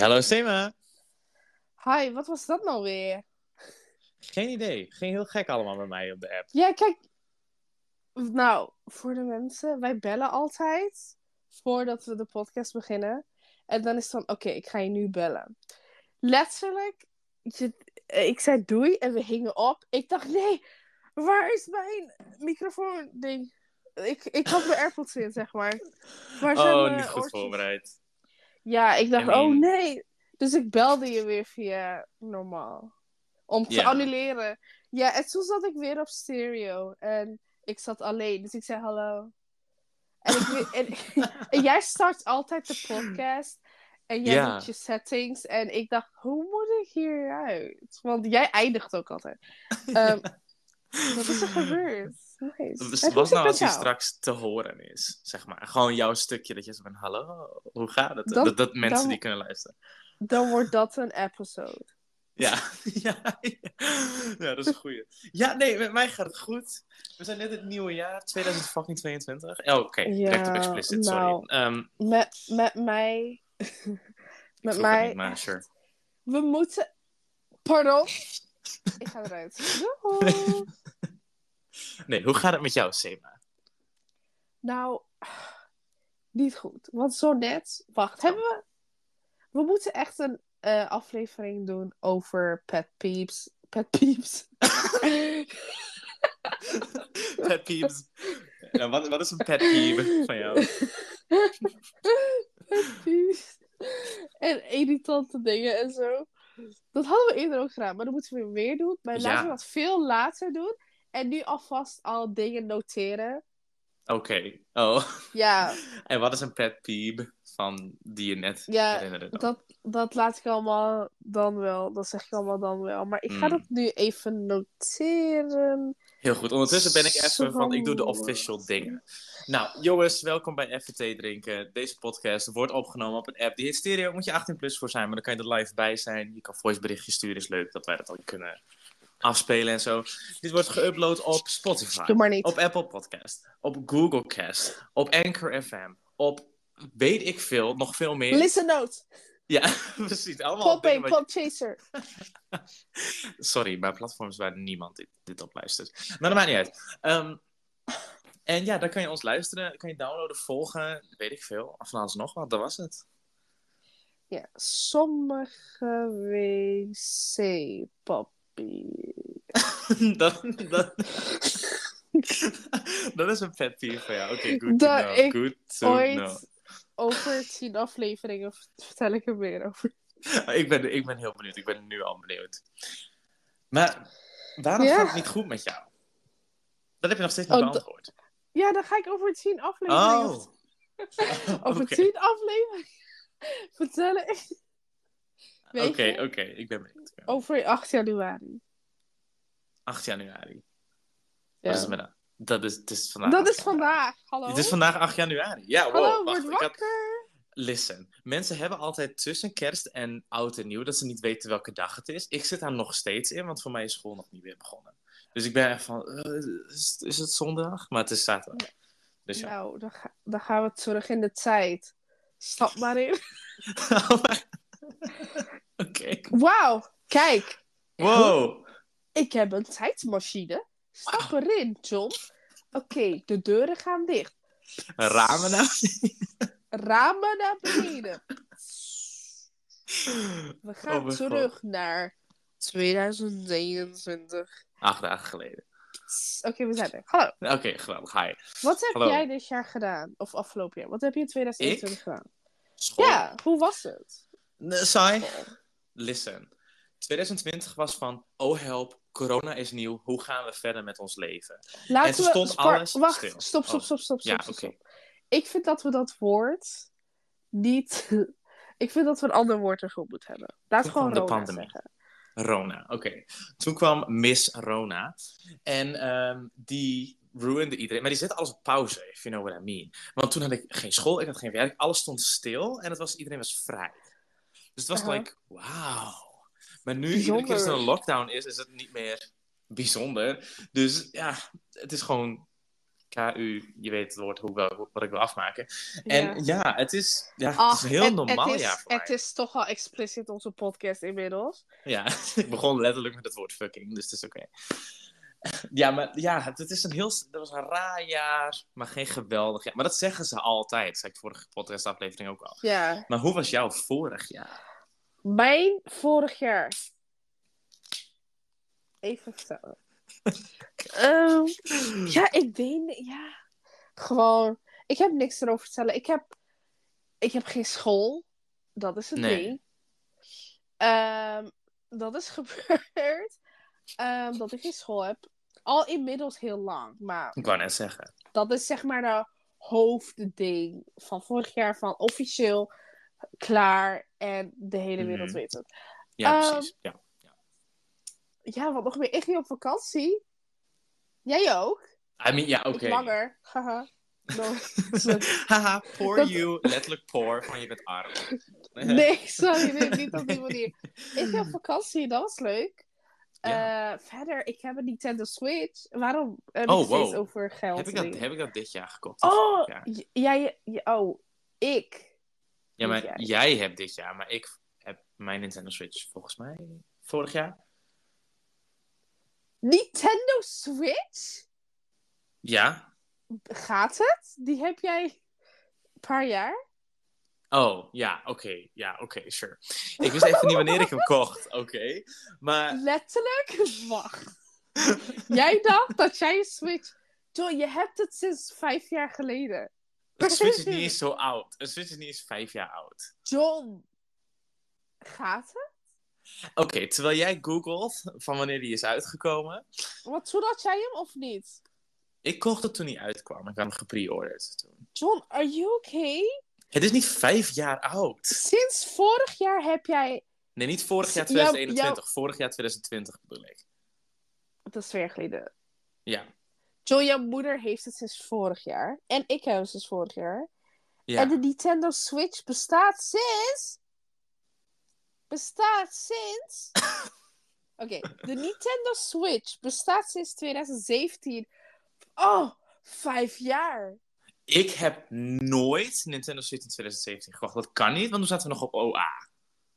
Hallo. Sema. Hi, wat was dat nou weer? Geen idee. Ging heel gek allemaal bij mij op de app. Ja, kijk. Nou, voor de mensen, wij bellen altijd voordat we de podcast beginnen. En dan is het van, oké, ik ga je nu bellen. Letterlijk, je, ik zei doei en we hingen op. Ik dacht, nee, waar is mijn microfoon ding? Ik, ik had mijn AirPods in, zeg maar. Waar zijn Oh, niet goed oortjes? voorbereid. Ja, ik dacht, I mean- oh nee. Dus ik belde je weer via normaal. Om te annuleren. Ja, en toen zat ik weer op stereo. En ik zat alleen. Dus ik zei hallo. En, ik, en, en jij start altijd de podcast. En jij Ja. doet je settings. En ik dacht, hoe moet ik hieruit? Want jij eindigt ook altijd. Ehm, wat is er gebeurd? Dus wat zit nou als hij straks te horen is? Zeg maar. Gewoon jouw stukje dat je zo van hallo, hoe gaat het? Dan- dat, dat mensen dan- die kunnen luisteren. Dan wordt dat een episode. Ja. ja, ja, dat is een goeie. Ja, nee, met mij gaat het goed. We zijn net het nieuwe jaar, 2022. Oh, oké, direct op Ja, explicit, nou, sorry. Ehm, Met, met mij. met mij. niet, maar sure. We moeten. Pardon. Ik ga eruit. Doei. Nee, hoe gaat het met jou, Sema? nou, niet goed. Want zo net. Wacht, hebben we. We moeten echt een eh, aflevering doen over pet peeps. Pet peeps. Pet peeves. Ja, wat, wat is een pet peeve van jou? pet peeps. En irritante dingen en zo. Dat hadden we eerder ook gedaan, maar dat moeten we weer doen. Maar Ja. laten we dat veel later doen. En nu alvast al dingen noteren. Oké. Oh. Ja, En wat is een pet peeve van die je net Ja, herinnerde? dan? dat, dat laat ik allemaal dan wel. Dat zeg ik allemaal dan wel. Maar ik ga Mm. dat nu even noteren. Heel goed. Ondertussen ben ik even van, ik doe de official dingen. Nou, jongens, welkom bij FT Drinken. Deze podcast wordt opgenomen op een app die heet Stereo. Moet je 18 plus voor zijn, maar dan kan je er live bij zijn. Je kan voiceberichtjes sturen, is leuk dat wij dat ook kunnen afspelen en zo. Dit wordt geüpload op Spotify. Doe maar niet. Op Apple Podcast, op Google Cast, op Anchor FM, op weet ik veel, nog veel meer. Listen note. Ja, precies. Allemaal Podbay, dingen wat je- Podchaser. Sorry, bij platforms waar niemand dit, dit op luistert. Maar dat maakt niet uit. Ehm, en ja, dan kan je ons luisteren, kan je downloaden, volgen, weet ik veel. Of alles nog wat, dat was het. Ja, sommige wc-papier. Dat, dat, dat is een pet peeve van jou. Oké, good to Dat know. ik Good to Ooit know. over tien afleveringen vertel ik er meer over. Ik ben, ik ben heel benieuwd. Ik ben nu al benieuwd. Maar waarom Ja. gaat het niet goed met jou? Dat heb je nog steeds niet Oh, beantwoord. Ja, dan ga ik over tien afleveringen. Oh. Over Oké. tien afleveringen vertellen. Oké, oké. Ik ben benieuwd. Ja. Over 8 januari. 8 januari. Ja. Wat is het met dat? Dat is, het is vandaag. Dat 8 is vandaag. Hallo? Het is vandaag 8 januari. Ja, wow. Hallo, wacht, word ik had- wakker. Listen, mensen hebben altijd tussen kerst en oud en nieuw dat ze niet weten welke dag het is. Ik zit daar nog steeds in, want voor mij is school nog niet weer begonnen. Dus ik ben echt van, eh, is, is het zondag? Maar het is zaterdag. Dus ja. Nou, dan, ga- dan gaan we terug in de tijd. Stap maar in. Oké. Wauw, kijk. Wow. Ik heb een tijdmachine. Stap erin, John. Oké, de deuren gaan dicht. Ramen nou? Ramen naar beneden. We gaan Oh mijn terug naar 2023. Acht dagen geleden. Oké, we zijn er. Hallo. Oké, geweldig. Hi. Wat heb Hallo. jij dit jaar gedaan? Of afgelopen jaar? Wat heb je in 2021 gedaan? School. Ja, hoe was het? Saai. Listen. 2020 was van, oh help, corona is nieuw. Hoe gaan we verder met ons leven? Laten En we... stond spar- alles Wacht, stil. stop, stop, Oh. stop, stop, stop, Ja, stop, oké. stop. Ik vind dat we dat woord niet... ik vind dat we een ander woord ervoor moeten hebben. Laat Toen gewoon Rona pandemie. zeggen. Rona, oké. Toen kwam Miss Rona. En ehm, die ruinde iedereen. Maar die zette alles op pauze, if you know what I mean. Want toen had ik geen school, ik had geen werk. Alles stond stil en het was, iedereen was vrij. Dus het was Aha. like, wauw. Maar nu, iedere keer als er een lockdown is, is het niet meer bijzonder. Dus ja, het is gewoon KU, je weet het woord hoe, wel, wat ik wil afmaken. En ja, het, is, ja, het is heel het- normaal het is, jaar voor Het mij. is toch al explicit onze podcast inmiddels. Ja, ik begon letterlijk met het woord fucking, dus het is oké. Ja, maar ja, het, het is een heel, dat was een raar jaar, maar geen geweldig jaar. Maar dat zeggen ze altijd, zei ik vorige podcastaflevering ook al. Ja. Maar hoe was jouw vorig jaar? Mijn vorig jaar. Even vertellen. Ehm, ja, ik weet niet. Ja. Gewoon. Ik heb niks erover te vertellen. Ik heb, ik heb geen school. Dat is het Nee. ding. Ehm, dat is gebeurd. Ehm, dat ik geen school heb. Al inmiddels heel lang. Maar Ik wou net zeggen. dat is zeg maar de hoofdding van vorig jaar. Van officieel klaar. En de hele wereld Mhm. weet het. Ja, Ehm, precies. Ja. Ja, wat nog meer? Ik ging op vakantie. Jij ook? I mean, ja, oké. Ik langer. Haha. No. Haha, poor Dat- you. Letterlijk poor, van je bent arm. nee, sorry, nee, niet op die manier. Ik ging op vakantie, dat was leuk. Ja. Eh, verder, ik heb een Nintendo Switch. Waarom heb Oh, ik steeds wow. over geld? Heb ik, dat, heb ik dat dit jaar gekocht? Oh, jij, oh, ik. Ja, maar jij. jij hebt dit jaar, maar ik heb mijn Nintendo Switch volgens mij vorig jaar. Nintendo Switch? Ja. Gaat het? Die heb jij een paar jaar? Oh, ja, oké. Ja, oké, sure. Ik wist even niet wanneer ik hem kocht, oké. Maar Letterlijk? Wacht. jij dacht dat jij een Switch... Joh, je hebt het sinds vijf jaar geleden. Een Switch is niet eens zo oud. Een Switch is niet eens vijf jaar oud. John. Gaat het? Oké, terwijl jij googelt van wanneer die is uitgekomen. Toen had jij hem of niet? Ik kocht het toen hij uitkwam. Ik had hem gepreorderd toen. John, are you okay? Het is niet vijf jaar oud. Sinds vorig jaar heb jij... Nee, niet vorig jaar Jouw- 2021. Vorig jaar 2020 bedoel ik. Dat is twee jaar geleden. Ja. John, jouw moeder heeft het sinds vorig jaar. En ik heb het sinds vorig jaar. Ja. En de Nintendo Switch bestaat sinds... Bestaat sinds... Oké, de Nintendo Switch bestaat sinds 2017. Oh, vijf jaar. Ik heb nooit Nintendo Switch in 2017 gekocht. Dat kan niet, want toen zaten we nog op OA.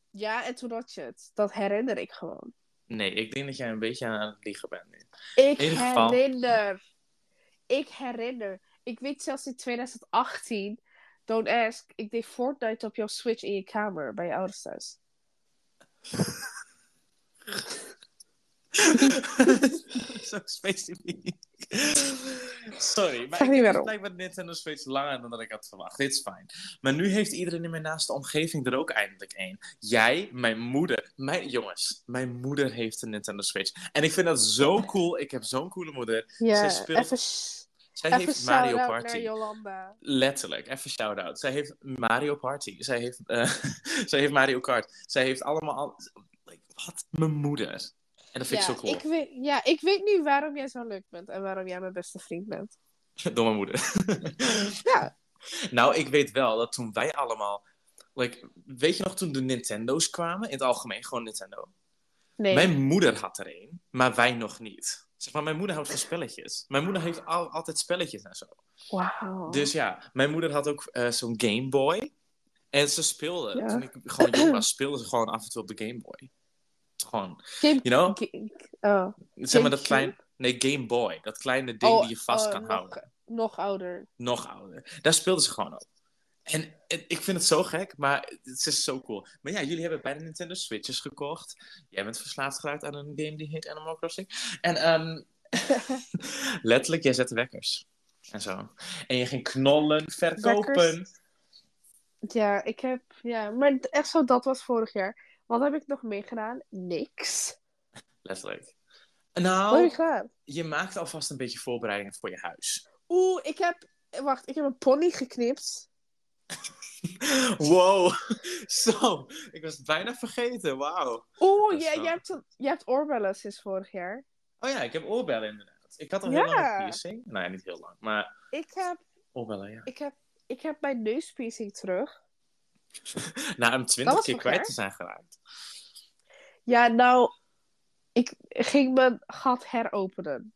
Ja, en toen had je het. Dat herinner ik gewoon. Nee, ik denk dat jij een beetje aan het liegen bent nu. Ik In ieder geval- herinner. Ik herinner. Ik weet zelfs in 2018, don't ask, ik deed Fortnite op jouw Switch in je kamer bij je ouders thuis. Zo. Sorry, maar ik heb waarom. blijkbaar Nintendo Switch langer dan dat ik had verwacht. Dit is fijn. Maar nu heeft iedereen in mijn naaste omgeving er ook eindelijk een. Jij, mijn moeder. Mijn, jongens, mijn moeder heeft een Nintendo Switch. En ik vind dat zo cool. Ik heb zo'n coole moeder. Ja, Zij speelt- even, Zij even heeft Mario Party. Letterlijk, even shout-out. Zij heeft Mario Party. Zij heeft, zij heeft Mario Kart. Zij heeft allemaal... Al... Like, wat? Mijn moeder. En dat vind Ja ik zo cool. ik weet, ja, ik weet nu waarom jij zo leuk bent en waarom jij mijn beste vriend bent. Door mijn moeder. Ja. Nou, ik weet wel dat toen wij allemaal... Like, weet je nog toen de Nintendo's kwamen? In het algemeen, gewoon Nintendo. Nee. Mijn moeder had er een, maar wij nog niet. Zeg maar, mijn moeder houdt van spelletjes. Mijn moeder heeft al, altijd spelletjes en zo. Wauw. Dus ja, mijn moeder had ook eh, zo'n Game Boy. En ze speelde, Ja. toen ik gewoon jong was, speelde ze gewoon af en toe op de Game Boy. Gewoon, Game- you know? Ga- oh. Zeg maar dat klein... Nee, Game Boy. Dat kleine ding Oh, die je vast oh, kan nog, houden. Nog ouder. Nog ouder. Daar speelden ze gewoon op. En, en ik vind het zo gek, maar het is zo cool. Maar ja, jullie hebben beide Nintendo Switches gekocht. Jij bent verslaafd geraakt aan een game die heet Animal Crossing. En ehm letterlijk, jij zette wekkers. En zo. En je ging knollen, verkopen. Wekkers? Ja, ik heb... Ja, maar echt zo, dat was vorig jaar. Wat heb ik nog meegedaan? Niks. Letterlijk. Heb Nou, ik gedaan? je maakt alvast een beetje voorbereidingen voor je huis. Oeh, ik heb... Wacht, ik heb een pony geknipt. Wow. Zo. Ik was het bijna vergeten. Wauw. Oeh, wel- je, hebt, een- hebt oorbellen sinds vorig jaar. Oh ja, ik heb oorbellen inderdaad. Ik had al Ja. heel lang een piercing. Nou ja, niet heel lang, maar Ik heb, oorbellen, ja. ik heb, ik heb mijn neuspiercing terug. Na hem twintig keer kwijt te zijn geraakt. Ja, nou... Ik ging mijn gat heropenen.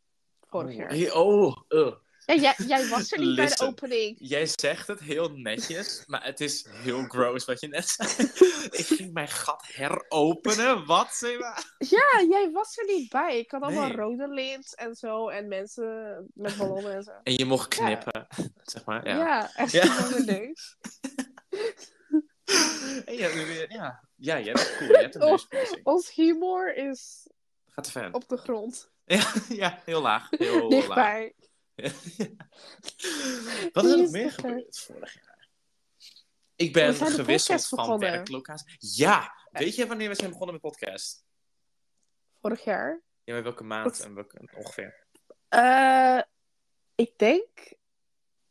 Vorig oh, jaar. hey, oh, uh. Ja, jij, jij was er niet bij de opening. Jij zegt het heel netjes, maar het is heel gross wat je net zei. ik ging mijn gat heropenen. Wat, Seba? Ja, jij was er niet bij. Ik had allemaal Nee. rode lint en zo. En mensen met ballonnen en zo. En je mocht knippen, zeg maar. Ja, Ja. echt Ja. ja. mijn neus. En je hebt nu weer, ja. ja, jij bent cool. Je hebt een Oh. neuspiercing. Ons humor is Gaat te ver. op de grond. Ja, ja, heel laag. Heel laag. Dichtbij. Wat is er nog meer gebeurd vorig jaar? Ik ben gewisseld van werklocatie. Ja! Weet je wanneer we zijn begonnen met podcast? Vorig jaar. Ja, met welke maand en welke ongeveer? Eh, ik denk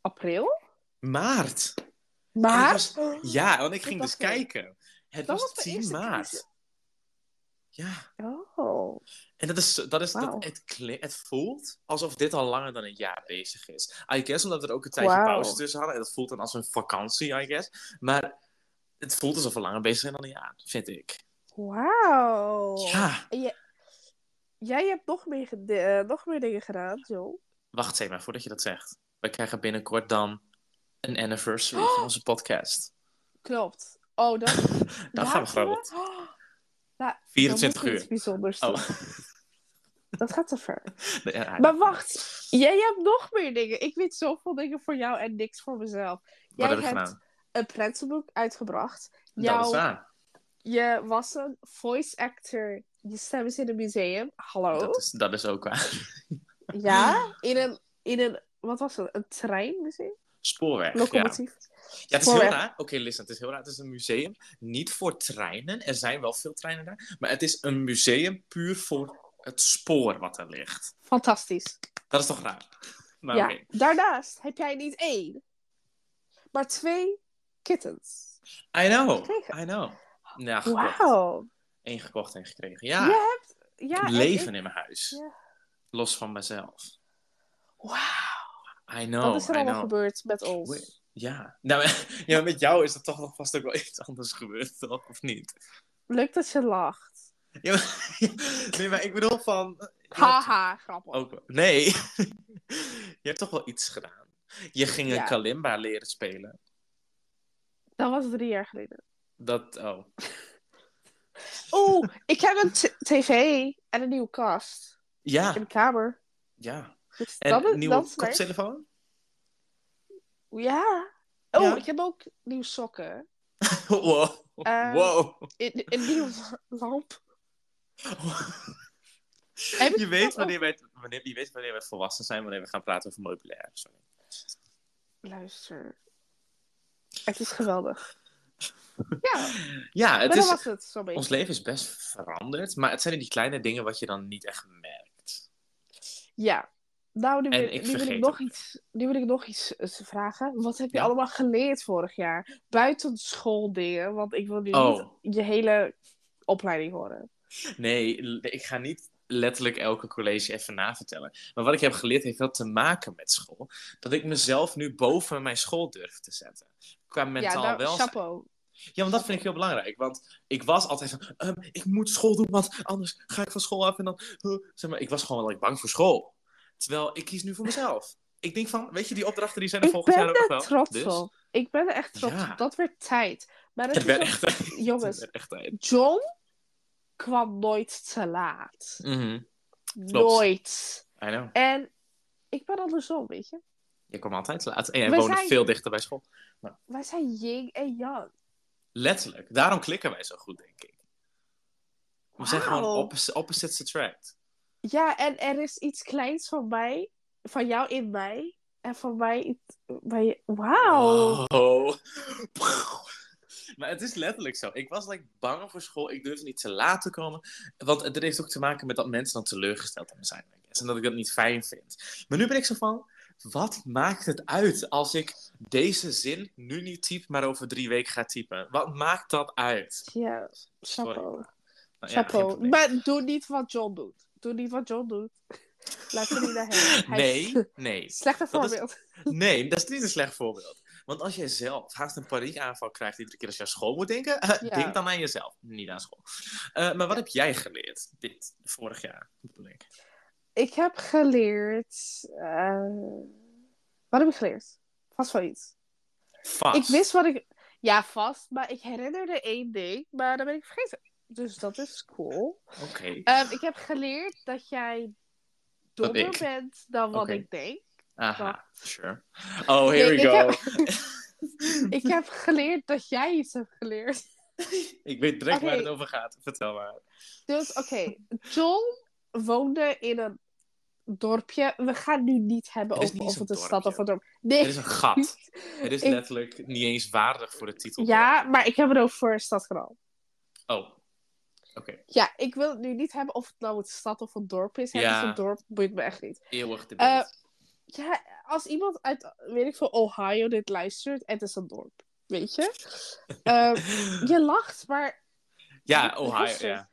april. Maart! Maar. was- Ja, want ik ging dus kijken. Het Dat was was de 10 eerste maart. crisis. Ja, Oh. en dat is, dat is dat, het, het voelt alsof dit al langer dan een jaar bezig is. I guess omdat we er ook een tijdje pauze tussen hadden. En dat voelt dan als een vakantie, I guess. Maar het voelt alsof we langer bezig zijn dan een jaar, vind ik. Wauw. Ja. Je- Jij hebt nog meer, eh, nog meer dingen gedaan, Joel. Wacht even, voordat je dat zegt. We krijgen binnenkort dan een anniversary van onze podcast. Klopt. Oh, dat... Dan gaan we gewoon Oh, nou, 24 dan moet je uur. iets bijzonders Oh. Dat gaat te ver. Ja, Maar wacht, jij hebt nog meer dingen. Ik weet zoveel dingen voor jou en niks voor mezelf. Jij heb hebt een prentenboek uitgebracht. Dat is Jouw, waar. je was een voice actor. Je stem is in een museum. Hallo? Dat is, dat is ook waar. Ja, in een, in een, wat was het? Een treinmuseum? Spoorweg. Ja. Locomotief. ja, het is heel raar. Oké, listen, het is heel raar. Het is een museum. Niet voor treinen. Er zijn wel veel treinen daar. Maar het is een museum puur voor het spoor wat er ligt. Fantastisch. Dat is toch raar? Maar ja. Daarnaast heb jij niet één, maar twee kittens. I know. Gekregen. I know. Ja, gekocht. Wauw. Eén gekocht en gekregen. Ja. Je hebt... Ja, en Leven ik- in mijn huis. Ja. Los van mezelf. Wauw. I know. Wat is er allemaal gebeurd met ons? Ja. Nou, ja, met jou is er toch nog vast ook wel iets anders gebeurd, toch? Of niet? Leuk dat je lacht. Ja, maar, nee, maar ik bedoel van... hebt Haha, grappig. Ook, nee. je hebt toch wel iets gedaan. Je ging een Ja. kalimba leren spelen. Dat was drie jaar geleden. Dat, oh. Oeh, ik heb een tv en een nieuwe kast Ja, in de kamer. ja. Dus En dat is, nieuwe dat koptelefoon? Ja. Oh, Ja. ik heb ook nieuwe sokken. wow. Eh, wow. Een, nieuwe lamp. Je, weet wanneer wij, wanneer, je weet wanneer we volwassen zijn, wanneer we gaan praten over meubilair. Sorry. Luister. Het is geweldig. Ja, Ja, het dat is, was het ons leven is best veranderd, maar het zijn die kleine dingen wat je dan niet echt merkt. Ja. Nou, nu, wil, ik nu, wil vergeet ik nog iets, nu wil ik nog iets vragen. Wat heb je Ja. allemaal geleerd vorig jaar? Buiten schooldingen, want ik wil nu Oh. niet je hele opleiding horen. Nee, ik ga niet letterlijk elke college even navertellen. Maar wat ik heb geleerd heeft wel te maken met school. Dat ik mezelf nu boven mijn school durf te zetten. Qua mentaal ja, nou, welzijn. chapeau. Ja, want dat vind ik heel belangrijk. Want ik was altijd van, ehm, ik moet school doen, want anders ga ik van school af en dan... zeg maar, ik was gewoon wel like, bang voor school. Terwijl ik kies nu voor mezelf. Ik denk van, weet je, die opdrachten die zijn er Ik volgend ben jaar ook er wel. trots Dus, op. Ik ben er echt trots Ja. op. Dat werd tijd. Maar het werd echt tijd. Jongens. Echt tijd. John kwam nooit te laat. Mhm, Nooit. I know. En ik ben andersom, weet je. Je kwam altijd te laat. En jij woonde zijn- veel dichter bij school. Wij zijn yin en yang. Letterlijk. Daarom klikken wij zo goed, denk ik. We zijn gewoon Wauw. oppos- opposites attract. Ja, en er is iets kleins van mij, van jou in mij. En van mij iets bij Wauw. Oh. Maar het is letterlijk zo. Ik was like, bang voor school. Ik durfde niet te laat te komen. Want het heeft ook te maken met dat mensen dan teleurgesteld in me zijn. En dat ik dat niet fijn vind. Maar nu ben ik zo van... Wat maakt het uit als ik deze zin nu niet typ, maar over drie weken ga typen? Wat maakt dat uit? Ja, chapeau. Nou ja, chapeau. maar doe niet wat John doet. Doe niet wat John doet. Luister niet naar hem. Hij Nee, nee. Slechte Dat is- voorbeeld. Nee, dat is niet een slecht voorbeeld. Want als jij zelf haast een paniekaanval krijgt iedere keer als je aan school moet denken, Ja. denk dan aan jezelf, niet aan school. Eh, maar wat heb jij geleerd dit vorig jaar? ik? Ik heb geleerd. eh, Wat heb ik geleerd? Vast wel iets. Vast. Ik wist wat ik... Ja, vast. Maar ik herinnerde één ding. Maar dat ben ik vergeten. Dus dat is cool. Oké. Ehm, ik heb geleerd dat jij dommer bent dan wat ik denk. Aha, sure. Oh, here Nee, we ik go. heb- Ik heb geleerd dat jij iets hebt geleerd. Ik weet direct waar het over gaat. Vertel maar. Dus oké, John woonde in een dorpje. We gaan nu niet hebben over niet of het een stad of een dorp. Nee. Het is een gat. Het is Ik- letterlijk niet eens waardig voor de titel. Ja, maar ik heb het over stadskanaal. Oh. Ja, ik wil het nu niet hebben of het nou een stad of een dorp is. Het is een dorp, boeit me echt niet. Eeuwig debate. Ja, als iemand uit, weet ik veel, Ohio dit luistert, het is een dorp. Weet je? Ehm, je lacht, maar ja, Ohio, ja.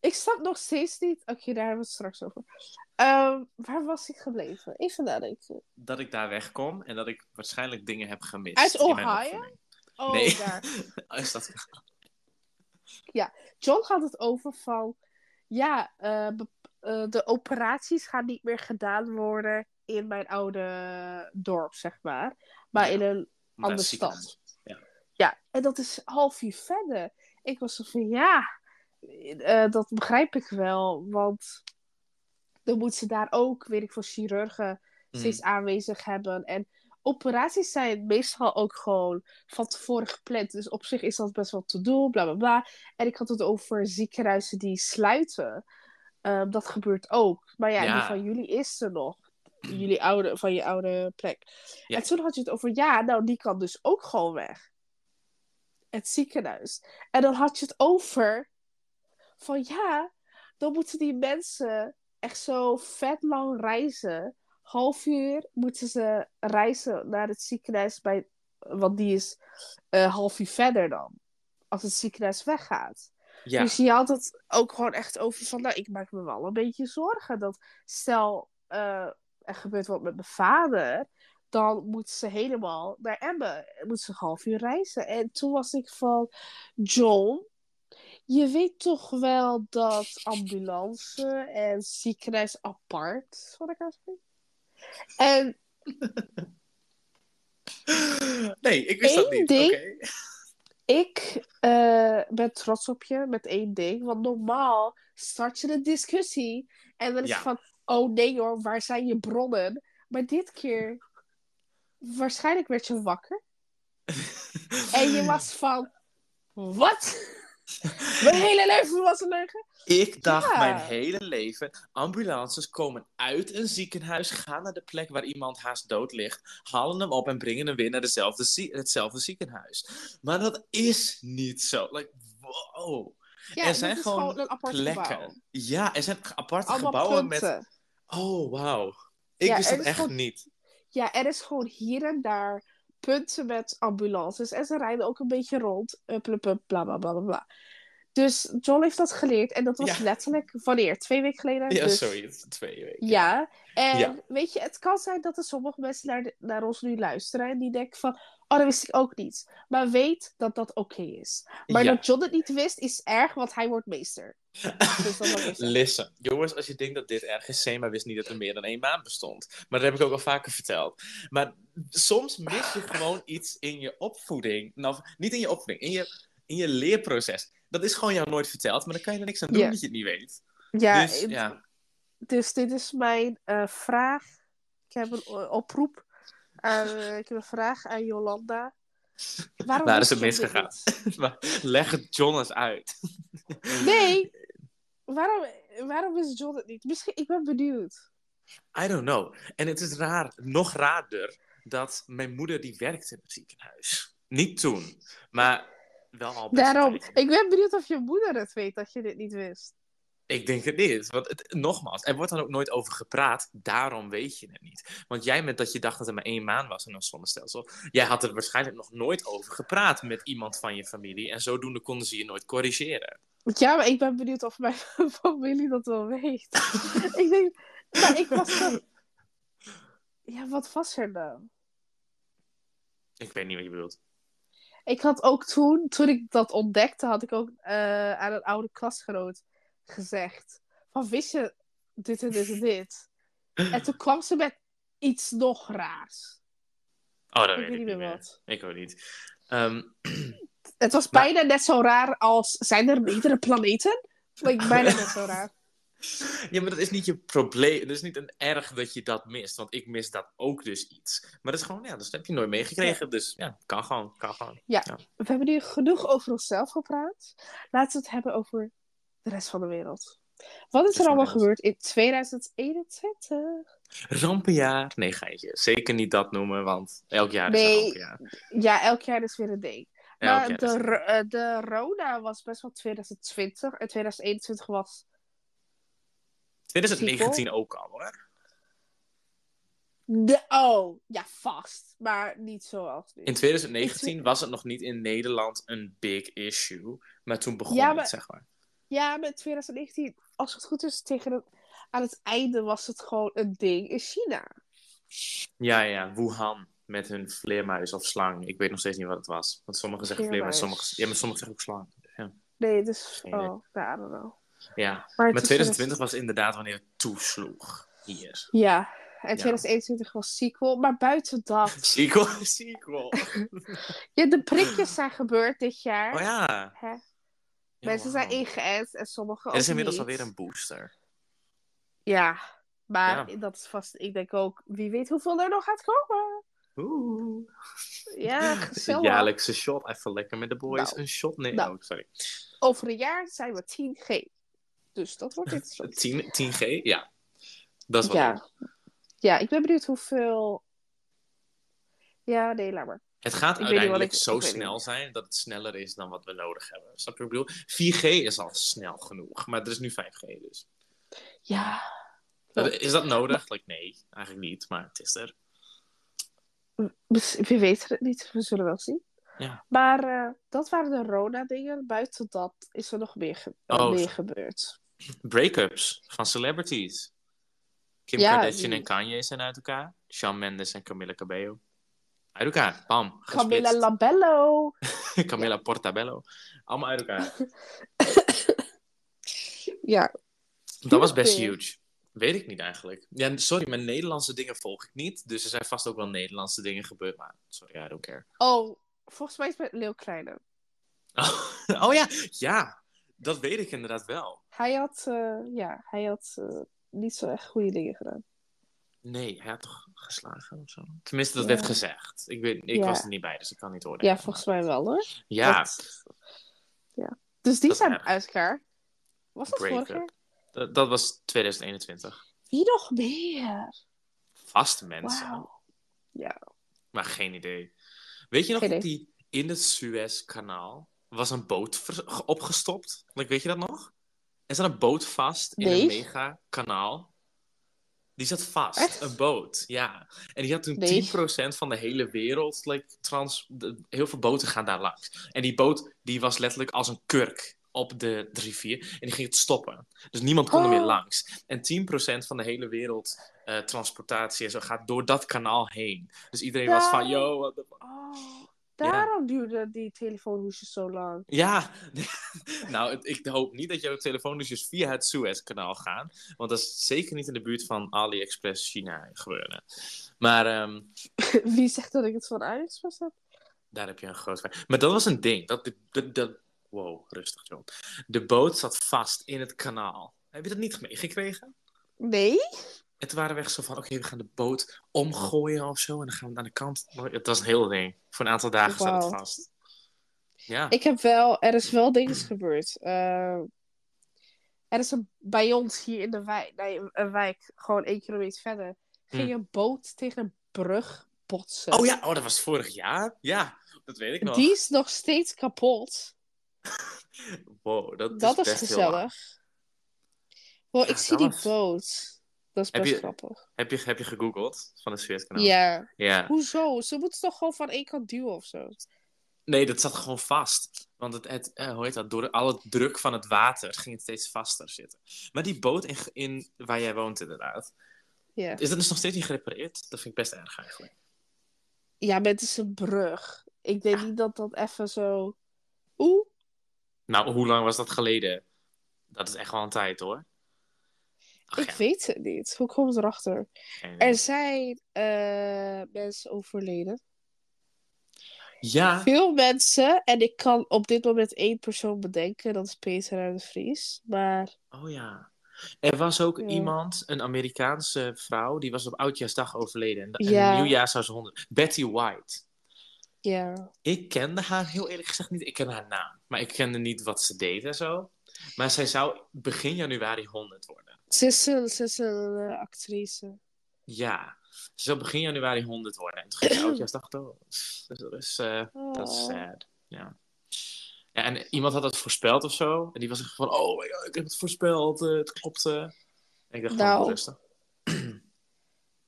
ik snap nog steeds niet... Oké, daar hebben we het straks over. Ehm, waar was ik gebleven? Even nadenken. Dat ik daar wegkom en dat ik waarschijnlijk dingen heb gemist. Uit Ohio? Oh, Nee. daar. Is dat... John had het over van... Ja, eh, eh, de operaties gaan niet meer gedaan worden in mijn oude dorp, zeg maar. Maar Ja, in een andere stad. Ja, en dat is half uur verder. Ik was zo van, ja, eh, dat begrijp ik wel. Want dan moet ze daar ook, weet ik veel, chirurgen steeds aanwezig hebben. En operaties zijn meestal ook gewoon van tevoren gepland. Dus op zich is dat best wel te doen, bla bla bla. En ik had het over ziekenhuizen die sluiten. Ehm, dat gebeurt ook. Maar ja, Ja. die van jullie is er nog. Jullie oude, van je oude plek. Ja. En toen had je het over, ja, nou, die kan dus ook gewoon weg. Het ziekenhuis. En dan had je het over van, ja, dan moeten die mensen echt zo vet lang reizen. Half uur moeten ze reizen naar het ziekenhuis, bij, want die is eh, half uur verder dan. Als het ziekenhuis weggaat. Ja, Dus je had het ook gewoon echt over van, nou, ik maak me wel een beetje zorgen. Dat stel, eh, er gebeurt wat met mijn vader, dan moet ze helemaal naar Emmen. Moet ze een half uur reizen. En toen was ik van, John, je weet toch wel dat ambulance en ziekenhuis apart van elkaar zijn? En nee, ik wist dat niet. ding- ik eh, ben trots op je met één ding. Want normaal start je een discussie. En dan is Ja. het van, oh nee hoor, waar zijn je bronnen? Maar dit keer, waarschijnlijk werd je wakker. En je was van, wat? Mijn hele leven was een leugen? Ik dacht Ja. mijn hele leven, ambulances komen uit een ziekenhuis, gaan naar de plek waar iemand haast dood ligt, halen hem op en brengen hem weer naar dezelfde hetzelfde ziekenhuis. Maar dat is niet zo. Like, wow. Ja, Er zijn gewoon gewoon een apart gebouw. Plekken. Ja, er zijn aparte Allemaal gebouwen met... Oh, wauw. Ik Ja, wist dat echt gewoon- niet. Ja, er is gewoon hier en daar punten met ambulances. En ze rijden ook een beetje rond. Up, up, up, bla, bla, bla, bla, bla. Dus John heeft dat geleerd. En dat was Ja. letterlijk, wanneer? Twee weken geleden? Ja, Dus- sorry, twee weken. Ja, en Ja. weet je, het kan zijn dat er sommige mensen naar, de- naar ons nu luisteren en die denken van, oh, dat wist ik ook niet. Maar weet dat dat oké is. Maar Ja. dat John het niet wist, is erg, want hij wordt meester. Dus. Listen, jongens, als je denkt dat dit erg is, Sema wist niet dat er meer dan één maand bestond. Maar dat heb ik ook al vaker verteld. Maar soms mis je gewoon iets in je opvoeding. Nou, niet in je opvoeding, in je, in je leerproces. Dat is gewoon jou nooit verteld, maar dan kan je er niks aan doen dat je het niet weet. Ja, dus ja, dus dit is mijn eh, vraag. Ik heb een oproep. aan- ik heb een vraag aan Jolanda. Waarom Waar is het misgegaan? leg het John eens uit. Nee, waarom, waarom wist John het niet? Misschien, ik ben benieuwd. I don't know. En het is raar, nog raarder, dat mijn moeder die werkte in het ziekenhuis. Niet toen, maar wel al best een Daarom, ik ben benieuwd of je moeder het weet dat je dit niet wist. Ik denk het niet. Want het, nogmaals, er wordt dan ook nooit over gepraat. Daarom weet je het niet. Want jij met dat je dacht dat er maar één maan was in ons zonnestelsel. Jij had er waarschijnlijk nog nooit over gepraat met iemand van je familie. En zodoende konden ze je nooit corrigeren. Ja, maar ik ben benieuwd of mijn familie dat wel weet. ik denk, maar ik was zo... Ja, wat was er nou? Ik weet niet wat je bedoelt. Ik had ook toen, toen ik dat ontdekte, had ik ook eh, aan een oude klasgenoot gezegd. Van, wist je dit en dit en dit? En toen kwam ze met iets nog raars. Oh, dat ik weet ik niet meer meer. wat. Ik ook niet. Ehm, Het was Maar- bijna net zo raar als... Zijn er meerdere planeten? Like, bijna net zo raar. ja, maar dat is niet je probleem. Het is niet een erg dat je dat mist. Want ik mis dat ook dus iets. Maar dat is gewoon, ja, dat heb je nooit meegekregen. Dus ja, kan gewoon, kan gewoon. We hebben nu genoeg over onszelf gepraat. Laten we het hebben over de rest van de wereld. Wat is er allemaal gebeurd in 2021? Rampenjaar? Nee, geitje. Zeker niet dat noemen, want elk jaar is een rampenjaar. Ja, elk jaar is weer een ding. Maar de, eh, de Rona was best wel 2020 en 2021 was 2019 ook al hoor. De, oh, ja, vast. Maar niet zoals nu. In 2019 was het nog niet in Nederland een big issue. Maar toen begon Ja, het, zeg maar. Ja, met 2019, als het goed is, tegen het, aan het einde was het gewoon een ding in China. Ja, ja, Wuhan. Met hun vleermuis of slang. Ik weet nog steeds niet wat het was. Want sommigen zeggen vleermuis, sommigen, ja, maar sommigen zeggen ook slang. Ja. Nee, dus. Oh, nou, I don't know. Ja. Maar, Maar het is 2020 was inderdaad wanneer het toesloeg. Hier. Ja, en 2021 was sequel. Maar buiten dat. Sequel, sequel. Ja, de prikjes zijn gebeurd dit jaar. Oh ja. Hè? Ja, Mensen zijn ingeënt en sommigen Er is ook inmiddels niet. alweer een booster. Ja, maar Ja. dat is vast. Ik denk ook, wie weet hoeveel er nog gaat komen. Oeh. Ja, gezellig. jaarlijkse shot. Even lekker met de boys. Nou. Een shot? Nee, Nou. oh, sorry. Over een jaar zijn we 10G. Dus dat wordt interessant. 10, 10G? Ja. Dat is wat. Ja. ja, ik ben benieuwd hoeveel. Ja, nee, laat maar. Het gaat Ik uiteindelijk ik- zo snel zijn dat het sneller is dan wat we nodig hebben. Snap je wat ik bedoel? 4G is al snel genoeg, maar er is nu 5G dus. Ja, Is dat nodig? Like, nee, eigenlijk niet, maar het is er. we, we weten het niet. We zullen wel zien. Ja. Maar eh, dat waren de Rona-dingen. Buiten dat is er nog meer, ge- Oh, meer gebeurd. Breakups van celebrities. Kim Ja, Kardashian en Kanye zijn uit elkaar. Shawn Mendes en Camila Cabello. Uit elkaar. Bam. Camilla. Labello. Camila Portabello. Allemaal uit elkaar. Ja, Dat was best Huge. Weet ik niet eigenlijk. Ja, sorry, maar Nederlandse dingen volg ik niet. Dus er zijn vast ook wel Nederlandse dingen gebeurd. Maar sorry, I don't care. oh, volgens mij is het met Leeuw Kleine. Oh, ja, ja. Dat weet ik inderdaad wel. Hij had, eh, ja, hij had eh, niet zo echt goede dingen gedaan. Nee, hij had toch geslagen of zo? Tenminste, dat Ja. werd gezegd. Ik, weet, ik Ja. was er niet bij, dus ik kan niet oordelen. Ja, volgens mij wel hoor. Ja, Dat- ja. Dus die Dat zijn uit elkaar. Was dat vorig jaar? dat, dat was 2021. Wie nog meer? Vaste mensen. Wauw. Ja. Maar geen idee. Weet je nog dat die in het Suezkanaal was een boot opgestopt? Like, weet je dat nog? Er zat een boot vast in Nee. een mega kanaal. Die zat vast, Echt? een boot, ja. En die had toen Nee. 10% van de hele wereld, like, trans, de- heel veel boten gaan daar langs. En die boot, die was letterlijk als een kurk op de, de rivier. En die ging het stoppen. Dus niemand kon er meer Oh. langs. En 10% van de hele wereld eh, transportatie en zo gaat door dat kanaal heen. Dus iedereen was van, yo, what the? Oh, daarom duurde die telefoonhoesjes zo lang. Ja, nou, het- ik hoop niet dat jouw telefoonnummertjes via het Suezkanaal gaan. Want dat is zeker niet in de buurt van AliExpress China gebeuren. Maar ehm, Wie zegt dat ik het van AliExpress heb? daar heb je een groot. Maar dat was een ding. Dat, de, de- wow, rustig John. De boot zat vast in het kanaal. Heb je dat niet meegekregen? Nee? Toen waren we echt zo van, oké, we gaan de boot omgooien of zo. En dan gaan we naar de kant. Het was een heel ding. Voor een aantal dagen zat het vast. Ja. Ik heb wel, er is wel dingen gebeurd. Eh, er is een, bij ons hier in de wijk, nee, een wijk, gewoon één kilometer verder, ging Hmm. een boot tegen een brug botsen. Oh ja, oh, dat was vorig jaar. Ja, dat weet ik nog. Die is nog steeds kapot. Wow, dat, Dat is is best heel gezellig. Wow, Ja, ik zie die boot. Dat is Heb best je- grappig. Heb je, heb je gegoogeld van het Suezkanaal? Ja. Ja. Hoezo? Ze moeten toch gewoon van één kant duwen of zo? Nee, dat zat gewoon vast. Want het, het eh, hoe heet dat? door alle druk van het water ging het steeds vaster zitten. Maar die boot in, in waar jij woont inderdaad, Ja. is dat dus nog steeds niet gerepareerd? Dat vind ik best erg eigenlijk. Ja, maar het is een brug. Ik denk niet dat dat even zo... Oeh. Nou, hoe lang was dat geleden? Dat is echt wel een tijd hoor. Ach ik ja, weet het niet. Hoe komt het erachter? Er zijn eh, mensen overleden. Ja, Veel mensen. En ik kan op dit moment één persoon bedenken. Dat is Peter R. de Vries. Maar oh ja. Er was ook Ja. iemand, een Amerikaanse vrouw, die was op Oudjaarsdag overleden. En, en Ja. nieuwjaar zou ze honderd. Betty White. ja. Ik kende haar heel eerlijk gezegd niet. Ik ken haar naam. Maar ik kende niet wat ze deed en zo. Maar zij zou begin januari 100 worden. Ze is een, ze is een eh, actrice. Ja. Ze zou begin januari 100 worden. En toen ging ze oudjaarsdag dood. Dus dat is, eh, dat is Oh. sad. Ja. ja. En iemand had het voorspeld of zo. En die was echt van, oh my god, ik heb het voorspeld. eh, het klopte. En ik dacht Nou. rustig.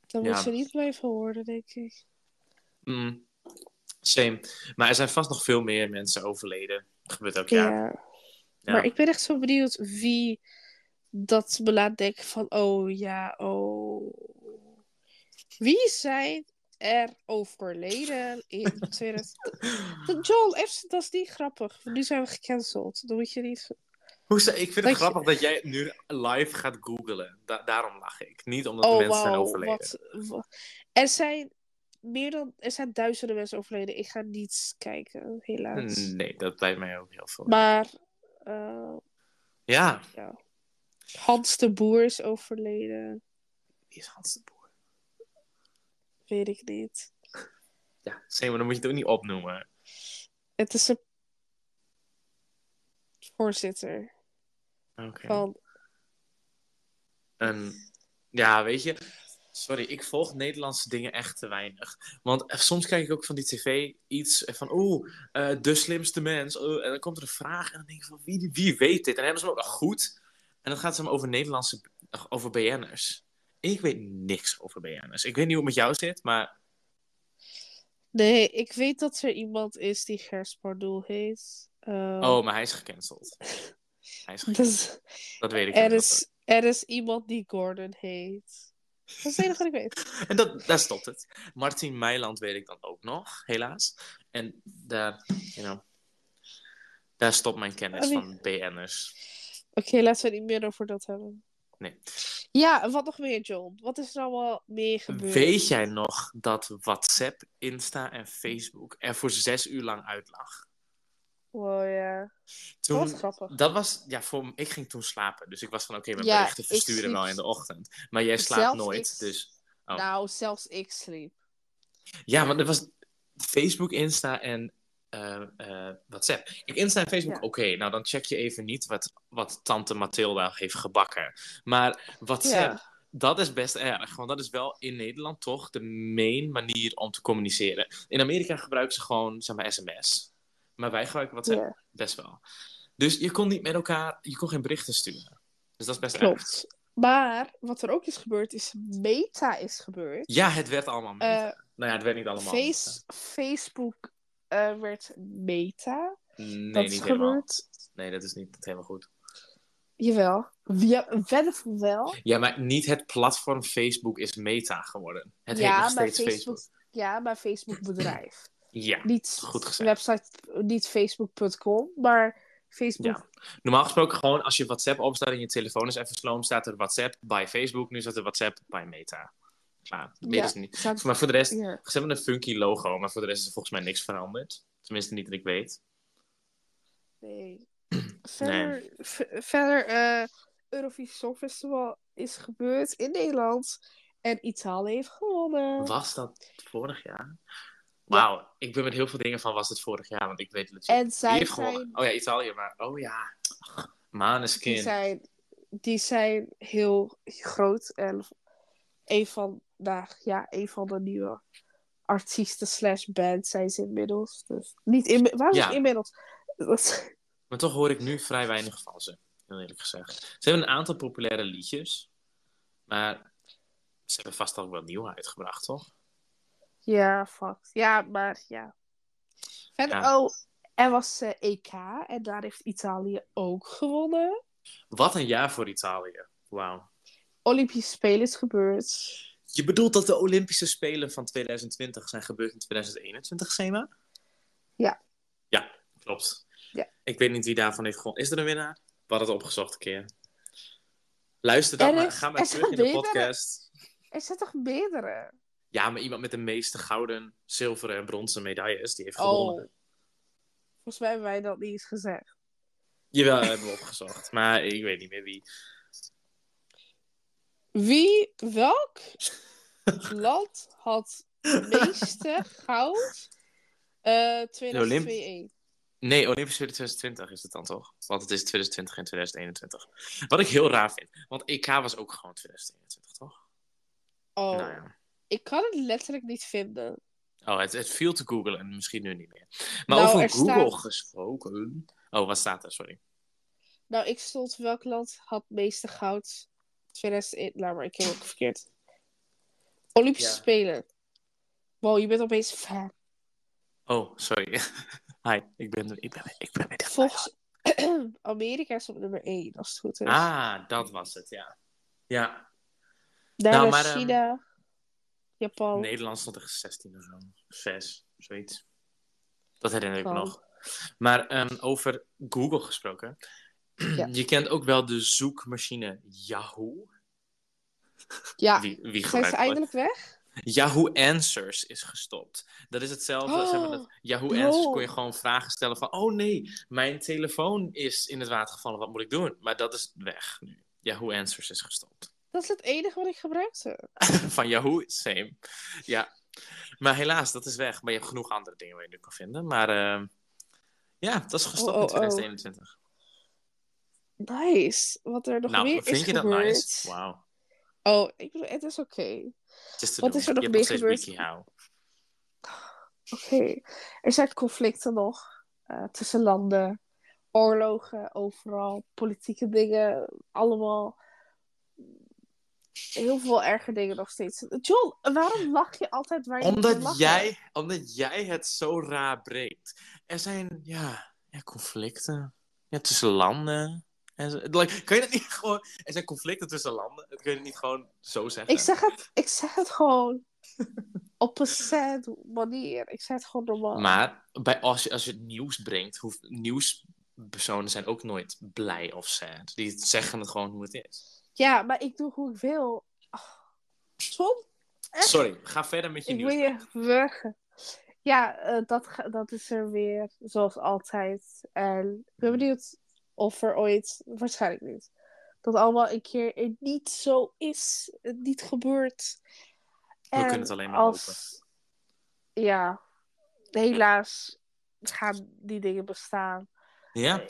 Dan Ja. moet je niet blijven horen, denk ik. Mm. Same. Maar er zijn vast nog veel meer mensen overleden. Dat gebeurt ook, ja. Ja. Ja. Maar ik ben echt zo benieuwd wie dat me laat denken van, oh ja, oh. Wie zijn er overleden in 2000? John, even, dat is niet grappig. Nu zijn we gecanceld. Dan moet je niet... Hoe ze- ik vind het Dat je- grappig dat jij nu live gaat googlen. Da- daarom lach ik. Niet omdat de Oh, mensen zijn overleden. Wat, wa- Er zijn meer dan... Er zijn duizenden mensen overleden. Ik ga niet kijken, helaas. Nee, dat lijkt mij ook heel veel. Maar... eh, Ja, ja. Hans de Boer is overleden. wie is Hans de Boer? Weet ik niet. Ja, zeg maar, dan moet je het ook niet opnoemen. Het is een voorzitter Oké. van. En ja, weet je, sorry, ik volg Nederlandse dingen echt te weinig. Want soms kijk ik ook van die tv iets van, oeh, eh, de slimste mens. Oh, en dan komt er een vraag en dan denk ik van, wie, wie weet dit? En dan hebben ze hem ook nog goed. En dan gaat het hem over Nederlandse, over BN'ers. Ik weet niks over BN'ers. Ik weet niet hoe het met jou zit, maar Nee, ik weet dat er iemand is die Gers Pardoel heet. Eh, Oh, maar hij is gecanceld. Hij is gecanceld. dus Dat weet ik er, wel. is, er is iemand die Gordon heet. Dat is het enige wat ik weet. En dat, daar stopt het. Martin Meiland weet ik dan ook nog, helaas. En daar, you know, daar stopt mijn kennis Oh, van BN'ers. Oké, laten we het niet meer over dat hebben. Nee. Ja, en wat nog meer, John? Wat is er allemaal meer gebeurd? Weet jij nog dat WhatsApp, Insta en Facebook er voor zes uur lang uit lag? Wow, ja. Dat was grappig. dat was, ja, voor, ik ging toen slapen. Dus ik was van, oké, mijn Ja, berichten versturen sliep- wel in de ochtend. Maar jij slaapt Zelfs nooit, ik- dus... Oh. Nou, zelfs ik sliep. Ja, want er was Facebook, Insta en eh, WhatsApp. Kijk, Insta en Facebook, Ja. oké. nou, dan check je even niet wat, wat tante Mathilda heeft gebakken. Maar WhatsApp, Ja. dat is best erg. Want dat is wel in Nederland toch de main manier om te communiceren. In Amerika gebruiken ze gewoon, zeg maar, sms. Maar wij gebruiken WhatsApp Ja, best wel. Dus je kon niet met elkaar, je kon geen berichten sturen. Dus dat is best erg. klopt. Maar wat er ook is gebeurd, is Meta is gebeurd. Ja, het werd allemaal mee. Eh, nou ja, het werd niet allemaal. Face, Facebook eh, werd Meta. Nee, dat niet is helemaal. gebeurd. Nee, dat is niet helemaal goed. Jawel. Ja, verder van wel. Ja, maar niet het platform Facebook is Meta geworden. Het ja, heet nog maar steeds Facebook, Facebook. ja, maar Facebook bedrijf. Ja, niet goed gezegd. website, niet facebook.com, maar Facebook. normaal gesproken gewoon als je WhatsApp opstaat en je telefoon is even sloom, staat er WhatsApp bij Facebook. Nu staat er WhatsApp bij Meta. Klaar. Meer Ja, is niet. Maar voor de rest, ze hebben een funky logo, maar voor de rest is er volgens mij niks veranderd. Tenminste, niet dat ik weet. Nee. Verder, v- verder eh, Eurovisie Songfestival is gebeurd in Nederland. En Italië heeft gewonnen. Was dat vorig jaar? Wauw, ik ben met heel veel dingen van was het vorig jaar, want ik weet het En Wie zij heeft gewonnen? zijn, Oh ja, Italië, maar oh ja. Maneskin. die, zijn, die zijn heel groot. En een van, nou, ja, een van de nieuwe artiesten slash band zijn ze inmiddels. Dus niet in, waar Ja. inmiddels? Maar toch hoor ik nu vrij weinig van ze, heel eerlijk gezegd. Ze hebben een aantal populaire liedjes, maar ze hebben vast ook wel nieuw uitgebracht, toch? Ja, fuck. Ja, maar ja. Verder, Ja. oh, er was eh, EK en daar heeft Italië ook gewonnen. Wat een jaar voor Italië. Wauw. Olympische Spelen is gebeurd. Je bedoelt dat de Olympische Spelen van 2020 zijn gebeurd in 2021, Sema? Ja. Ja, klopt. Ja. Ik weet niet wie daarvan heeft gewonnen. Is er een winnaar? We hadden het opgezocht een keer. Luister dan maar. Ga maar er terug in de podcast. Er zijn toch meerdere? Ja, maar iemand met de meeste gouden, zilveren en bronzen medailles, die heeft Oh. gewonnen. Volgens mij hebben wij dat niet eens gezegd. Jawel, hebben we opgezocht. Maar ik weet niet meer wie. Wie, welk land had het meeste goud? Eh 2002 Nee, Olympische Spelen 2020 is het dan toch? Want het is 2020 en 2021. Wat ik heel raar vind. Want EK was ook gewoon 2021, toch? Oh, Nou ja. ik kan het letterlijk niet vinden. Oh, het, het viel te googlen en misschien nu niet meer. Maar Nou, over er Google staat- gesproken. Oh, wat staat er? Sorry. Nou, ik stond welk land had het meeste goud? 2001, nou, maar ik heb ook verkeerd. Olympische Ja. Spelen. Wow, je bent opeens fan. Oh, sorry. Hi, ik ben, ik ben, ik ben weer Volgens Amerika is op nummer 1, als het goed is. Ah, dat was het, ja. Ja, Daarna nou, maar, ehm, China, Japan. Nederland stond echt 16 of zo. 6, zoiets. Dat herinner ik me nog. Maar ehm, over Google gesproken. Ja. Je kent ook wel de zoekmachine Yahoo. Ja, Wie, wie zijn ze eindelijk weg? Yahoo Answers is gestopt. Dat is hetzelfde. zeg maar, dat Yahoo Answers Oh. kon je gewoon vragen stellen van... Oh nee, mijn telefoon is in het water gevallen. Wat moet ik doen? Maar dat is weg nu. Yahoo Answers is gestopt. Dat is het enige wat ik gebruikte. van Yahoo, same. Ja. Maar helaas, dat is weg. Maar je hebt genoeg andere dingen waar je nu kan vinden. Maar ehm, ja, dat is gestopt Oh, oh, in oh. 2021. Nice. Wat er nog nou, meer vind is je dat gebeurd. nice? Wauw. Oh, ik bedoel, het is oké. Te Wat doen. is er nog meer gebeurd? Oké. Er zijn conflicten nog eh, tussen landen, oorlogen overal, politieke dingen, allemaal. Heel veel erge dingen nog steeds. John, waarom lach je altijd waar je Omdat jij, omdat jij het zo raar breekt. Er zijn, ja, ja conflicten ja, tussen landen. En zo. Like, kan je dat niet gewoon... Er zijn conflicten tussen landen. Dat kun je niet gewoon zo zeggen. Ik zeg het, ik zeg het gewoon op een sad manier. Ik zeg het gewoon normaal. Maar bij, als, je, als je het nieuws brengt, hoeft, nieuwspersonen zijn ook nooit blij of sad. Die zeggen het gewoon hoe het is. Ja, maar ik doe hoe ik wil. Oh, Echt? Sorry, ga verder met je ik wil nieuws. je wurgen. Ja, eh, dat, dat is er weer, zoals altijd. En ik ben benieuwd of er ooit, waarschijnlijk niet, dat allemaal een keer er niet zo is, het niet gebeurt. We kunnen het alleen maar als... Ja, helaas gaan die dingen bestaan. Ja,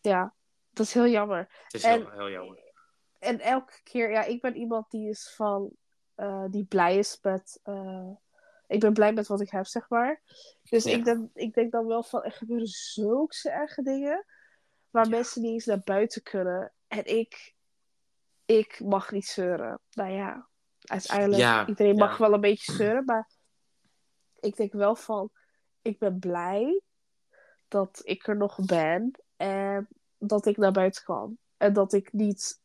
Ja, dat is heel jammer. het is En- heel, heel jammer. En elke keer, ja, ik ben iemand die is van, eh, die blij is met, eh, ik ben blij met wat ik heb, zeg maar. Dus Ja. ik, denk, ik denk dan wel van, er gebeuren zulke erge dingen, waar Ja. mensen niet eens naar buiten kunnen. En ik, ik mag niet zeuren. Nou ja, uiteindelijk, Ja, iedereen mag wel een beetje zeuren, maar ik denk wel van, ik ben blij dat ik er nog ben en dat ik naar buiten kan. En dat ik niet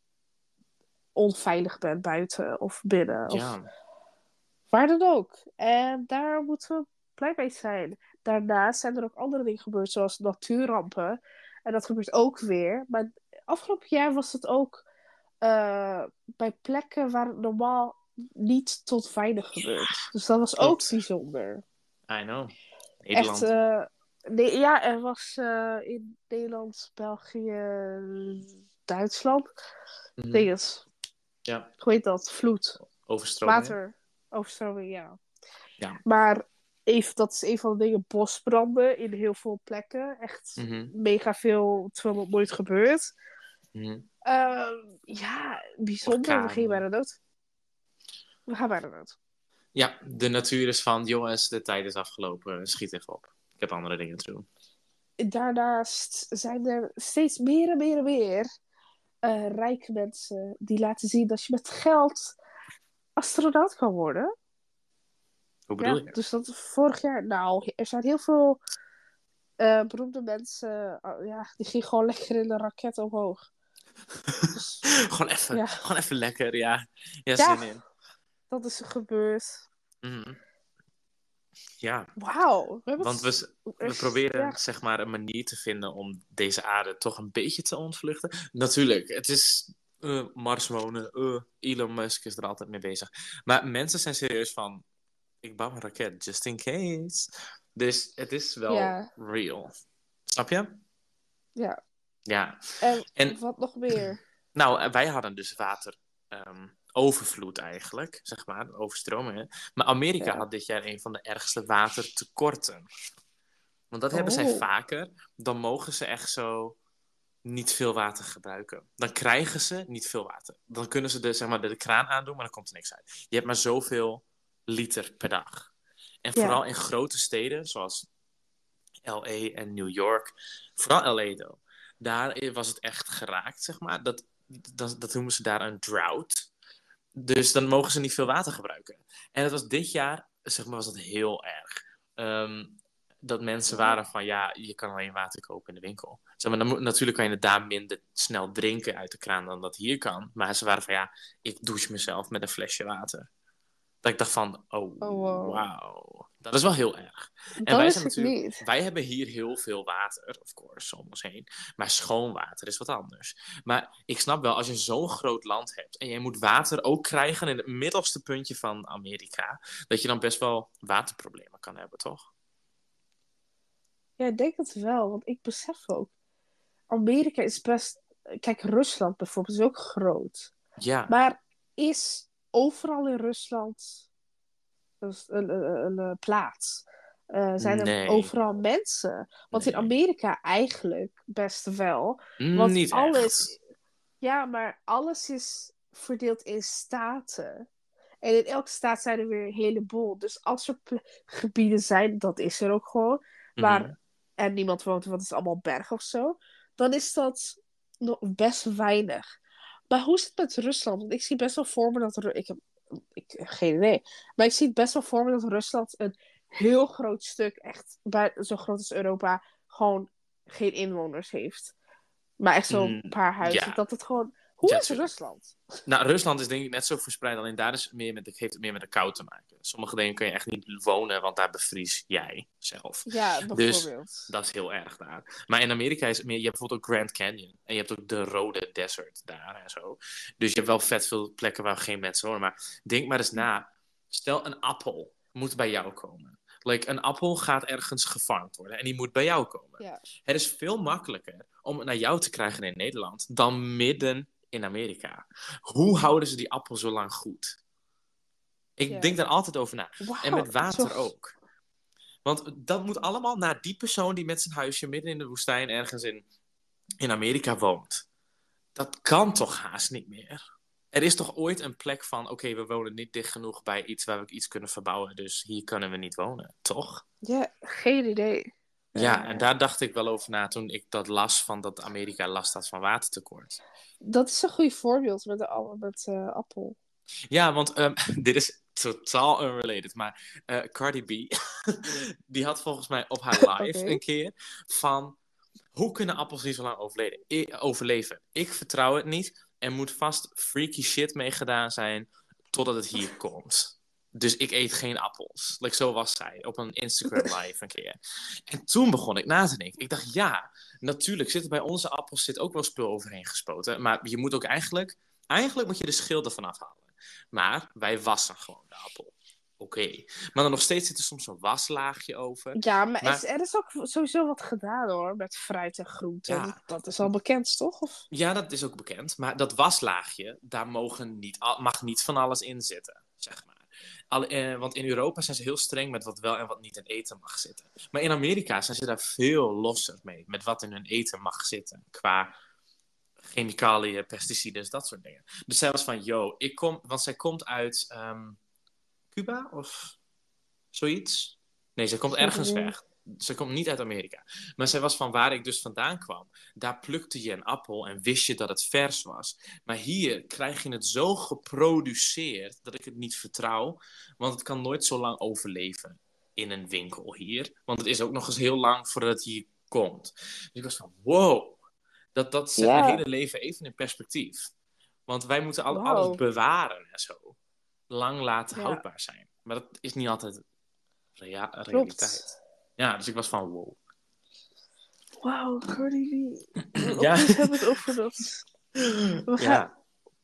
onveilig ben buiten of binnen. Of Ja, waar dan ook. En daar moeten we blij mee zijn. Daarnaast zijn er ook andere dingen gebeurd, zoals natuurrampen. En dat gebeurt ook weer. Maar afgelopen jaar was het ook eh, bij plekken waar het normaal niet tot weinig gebeurt. Dus dat was ook bijzonder. I know. Nederland. Echt, nee, ja, er was eh, in Nederland, België, Duitsland. Dinges. Ja, Hoe heet dat? Vloed. overstromingen. Water. Overstroming, ja. Ja. Maar even, dat is een van de dingen. Bosbranden in heel veel plekken. Echt Mhm, mega veel, terwijl het nooit gebeurt. mhm. Ehm, ja, bijzonder. We gaan bijna dood. We gaan bijna dood. Ja, de natuur is van, jongens, de tijd is afgelopen, schiet even op. Ik heb andere dingen te doen. Daarnaast zijn er steeds meer en meer en meer eh, rijke mensen die laten zien dat je met geld astronaut kan worden. Hoe bedoel Ja, je? dus dat vorig jaar. Nou, er zijn heel veel eh, beroemde mensen. oh, ja, die gingen gewoon lekker in de raket omhoog. Dus gewoon, even, Ja. gewoon even lekker, ja. Ja, Ja. zin in. dat is gebeurd. Mhm. Ja, Wauw. want we, proberen ja. zeg maar een manier te vinden om deze aarde toch een beetje te ontvluchten. Natuurlijk, het is eh, Mars wonen. eh, Elon Musk is er altijd mee bezig. Maar mensen zijn serieus van, ik bouw een raket, just in case. Dus het is wel Ja. real. Snap je? Ja. Ja. En, En- wat nog meer? Nou, eh, wij hadden dus water. ehm, overvloed eigenlijk, zeg maar, overstromingen. Maar Amerika Ja. had dit jaar een van de ergste watertekorten. Want dat hebben zij Oh. vaker. Dan mogen ze echt zo niet veel water gebruiken. Dan krijgen ze niet veel water. Dan kunnen ze de, zeg maar, de, de kraan aandoen, maar dan komt er niks uit. Je hebt maar zoveel liter per dag. En Ja. vooral in grote steden, zoals LA en New York. Vooral LA, though. Daar was het echt geraakt, zeg maar. Dat, dat, dat noemen ze daar een drought. Dus dan mogen ze niet veel water gebruiken. En het was dit jaar, zeg maar, was dat heel erg. Ehm, dat mensen waren van, ja, je kan alleen water kopen in de winkel. Zeg maar, dan natuurlijk kan je het daar minder snel drinken uit de kraan dan dat hier kan. Maar ze waren van, ja, ik douche mezelf met een flesje water. Dat ik dacht van, oh, Oh, wow. wauw. Dat is wel heel erg. En dat wij zijn ik natuurlijk, niet. wij hebben hier heel veel water, of course, om ons heen. Maar schoon water is wat anders. Maar ik snap wel, als je zo'n groot land hebt en jij moet water ook krijgen in het middelste puntje van Amerika, dat je dan best wel waterproblemen kan hebben, toch? Ja, ik denk het wel, want ik besef ook. Amerika is best. Kijk, Rusland bijvoorbeeld is ook groot. Ja. Maar is overal in Rusland een, een, een, plaats? Eh, zijn er Nee. overal mensen? Want in. Amerika eigenlijk best wel. Mm, Want niet alles. echt. Ja, maar alles is verdeeld in staten. En in elke staat zijn er weer een heleboel. Dus als er gebieden zijn, dat is er ook gewoon. waar Mhm. Er niemand woont, want het is allemaal berg of zo. Dan is dat nog best weinig. Maar hoe is het met Rusland? Want ik zie best wel voor me dat. Ik heb ik, geen idee. Maar ik zie best wel voor me dat Rusland een heel groot stuk, echt bij, zo groot als Europa, gewoon geen inwoners heeft. Maar echt zo'n Mm, paar huizen. ja. Dat het gewoon. Hoe is. Rusland? Nou, Rusland is denk ik net zo verspreid, alleen daar is meer met de, heeft het meer met de kou te maken. Sommige dingen kun je echt niet wonen, want daar bevries jij zelf. Ja, Dus bijvoorbeeld. Dat is heel erg daar. Maar in Amerika is het meer, je hebt bijvoorbeeld ook Grand Canyon. En je hebt ook de Rode Desert daar en zo. Dus je hebt wel vet veel plekken waar geen mensen wonen. Maar denk maar eens na. Stel, een appel moet bij jou komen. Like, een appel gaat ergens gefarmd worden en die moet bij jou komen. Ja. Het is veel makkelijker om het naar jou te krijgen in Nederland dan midden in Amerika. Hoe houden ze die appel zo lang goed? Ik Ja. denk daar altijd over na. En met water zo- ook. Want dat moet allemaal naar die persoon die met zijn huisje midden in de woestijn ergens in, in Amerika woont. Dat kan toch haast niet meer? Er is toch ooit een plek van, oké, we wonen niet dicht genoeg bij iets waar we iets kunnen verbouwen, dus hier kunnen we niet wonen, toch? Ja, geen idee. Ja, Eh, en daar dacht ik wel over na toen ik dat las van dat Amerika last had van watertekort. Dat is een goed voorbeeld met, de, met eh, Appel. Ja, want ehm, dit is totaal unrelated, maar eh, Cardi B, die had volgens mij op haar live een keer van, hoe kunnen appels niet zo lang overleven? Ik vertrouw het niet, er moet vast freaky shit mee gedaan zijn totdat het hier komt. Dus ik eet geen appels. Like, zo was zij op een Instagram live een keer. En toen begon ik na te denken. Ik dacht, ja, natuurlijk zit er bij onze appels zit ook wel spul overheen gespoten. Maar je moet ook eigenlijk, eigenlijk moet je de schil ervan afhalen. Maar wij wassen gewoon de appel. Oké. Maar dan nog steeds zit er soms een waslaagje over. Ja, maar, Maar- Is, er is ook sowieso wat gedaan hoor, met fruit en groenten. Ja. Dat is al bekend, toch? Of... Ja, dat is ook bekend. Maar dat waslaagje, daar mogen niet, mag niet van alles in zitten, zeg maar. Al, eh, want in Europa zijn ze heel streng met wat wel en wat niet in eten mag zitten. Maar in Amerika zijn ze daar veel losser mee. Met wat in hun eten mag zitten. Qua chemicaliën, pesticiden, dat soort dingen. Dus zij was van, yo, ik kom... Want zij komt uit ehm, Cuba of zoiets. Nee, zij komt ergens weg. Ze komt niet uit Amerika. Maar zij was van waar ik dus vandaan kwam. Daar plukte je een appel en wist je dat het vers was. Maar hier krijg je het zo geproduceerd dat ik het niet vertrouw. Want het kan nooit zo lang overleven in een winkel hier. Want het is ook nog eens heel lang voordat het hier komt. Dus ik was van, wow. Dat, dat zet mijn hele leven even in perspectief. Want wij moeten al, alles bewaren en zo. Lang laten Ja. houdbaar zijn. Maar dat is niet altijd rea- Klopt. Ja, dus ik was van wow. Wauw, Cardi B. Ja. We hebben het over dat. We gaan, Ja,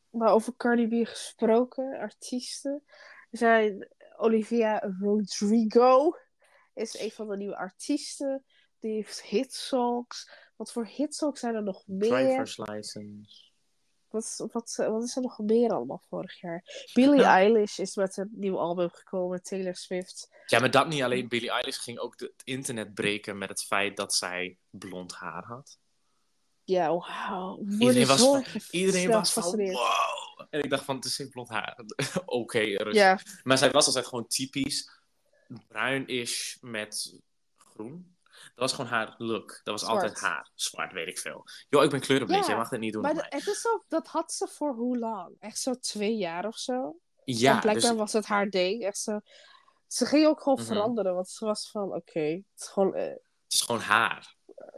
Maar over Cardi B gesproken, artiesten. Zijn Olivia Rodrigo is een van de nieuwe artiesten. Die heeft hitsongs. Wat voor hitsongs zijn er nog meer? driver's license. Wat, is- wat, wat is er nog meer allemaal vorig jaar? Billie Nou. Eilish is met een nieuw album gekomen. Taylor Swift. Ja, maar dat niet alleen. Billie Eilish ging ook het internet breken met het feit dat zij blond haar had. Ja, wauw. Iedereen was van, iedereen was van wow. En ik dacht van, het is geen blond haar. Oké, rustig. Ja, Maar zij was altijd gewoon typisch bruin-ish met groen. Dat was gewoon haar look. Dat was Zwart. altijd haar. Zwart, weet ik veel. Joh, ik ben kleurenblind. Ja, Jij mag dat niet doen maar de- het is ook, dat had ze voor hoe lang? Echt zo twee jaar of zo? Ja, en blijkbaar dus, was het haar ding. Echt zo. Ze ging ook gewoon Mhm. veranderen, want ze was van, oké, het is gewoon, eh, het is gewoon haar.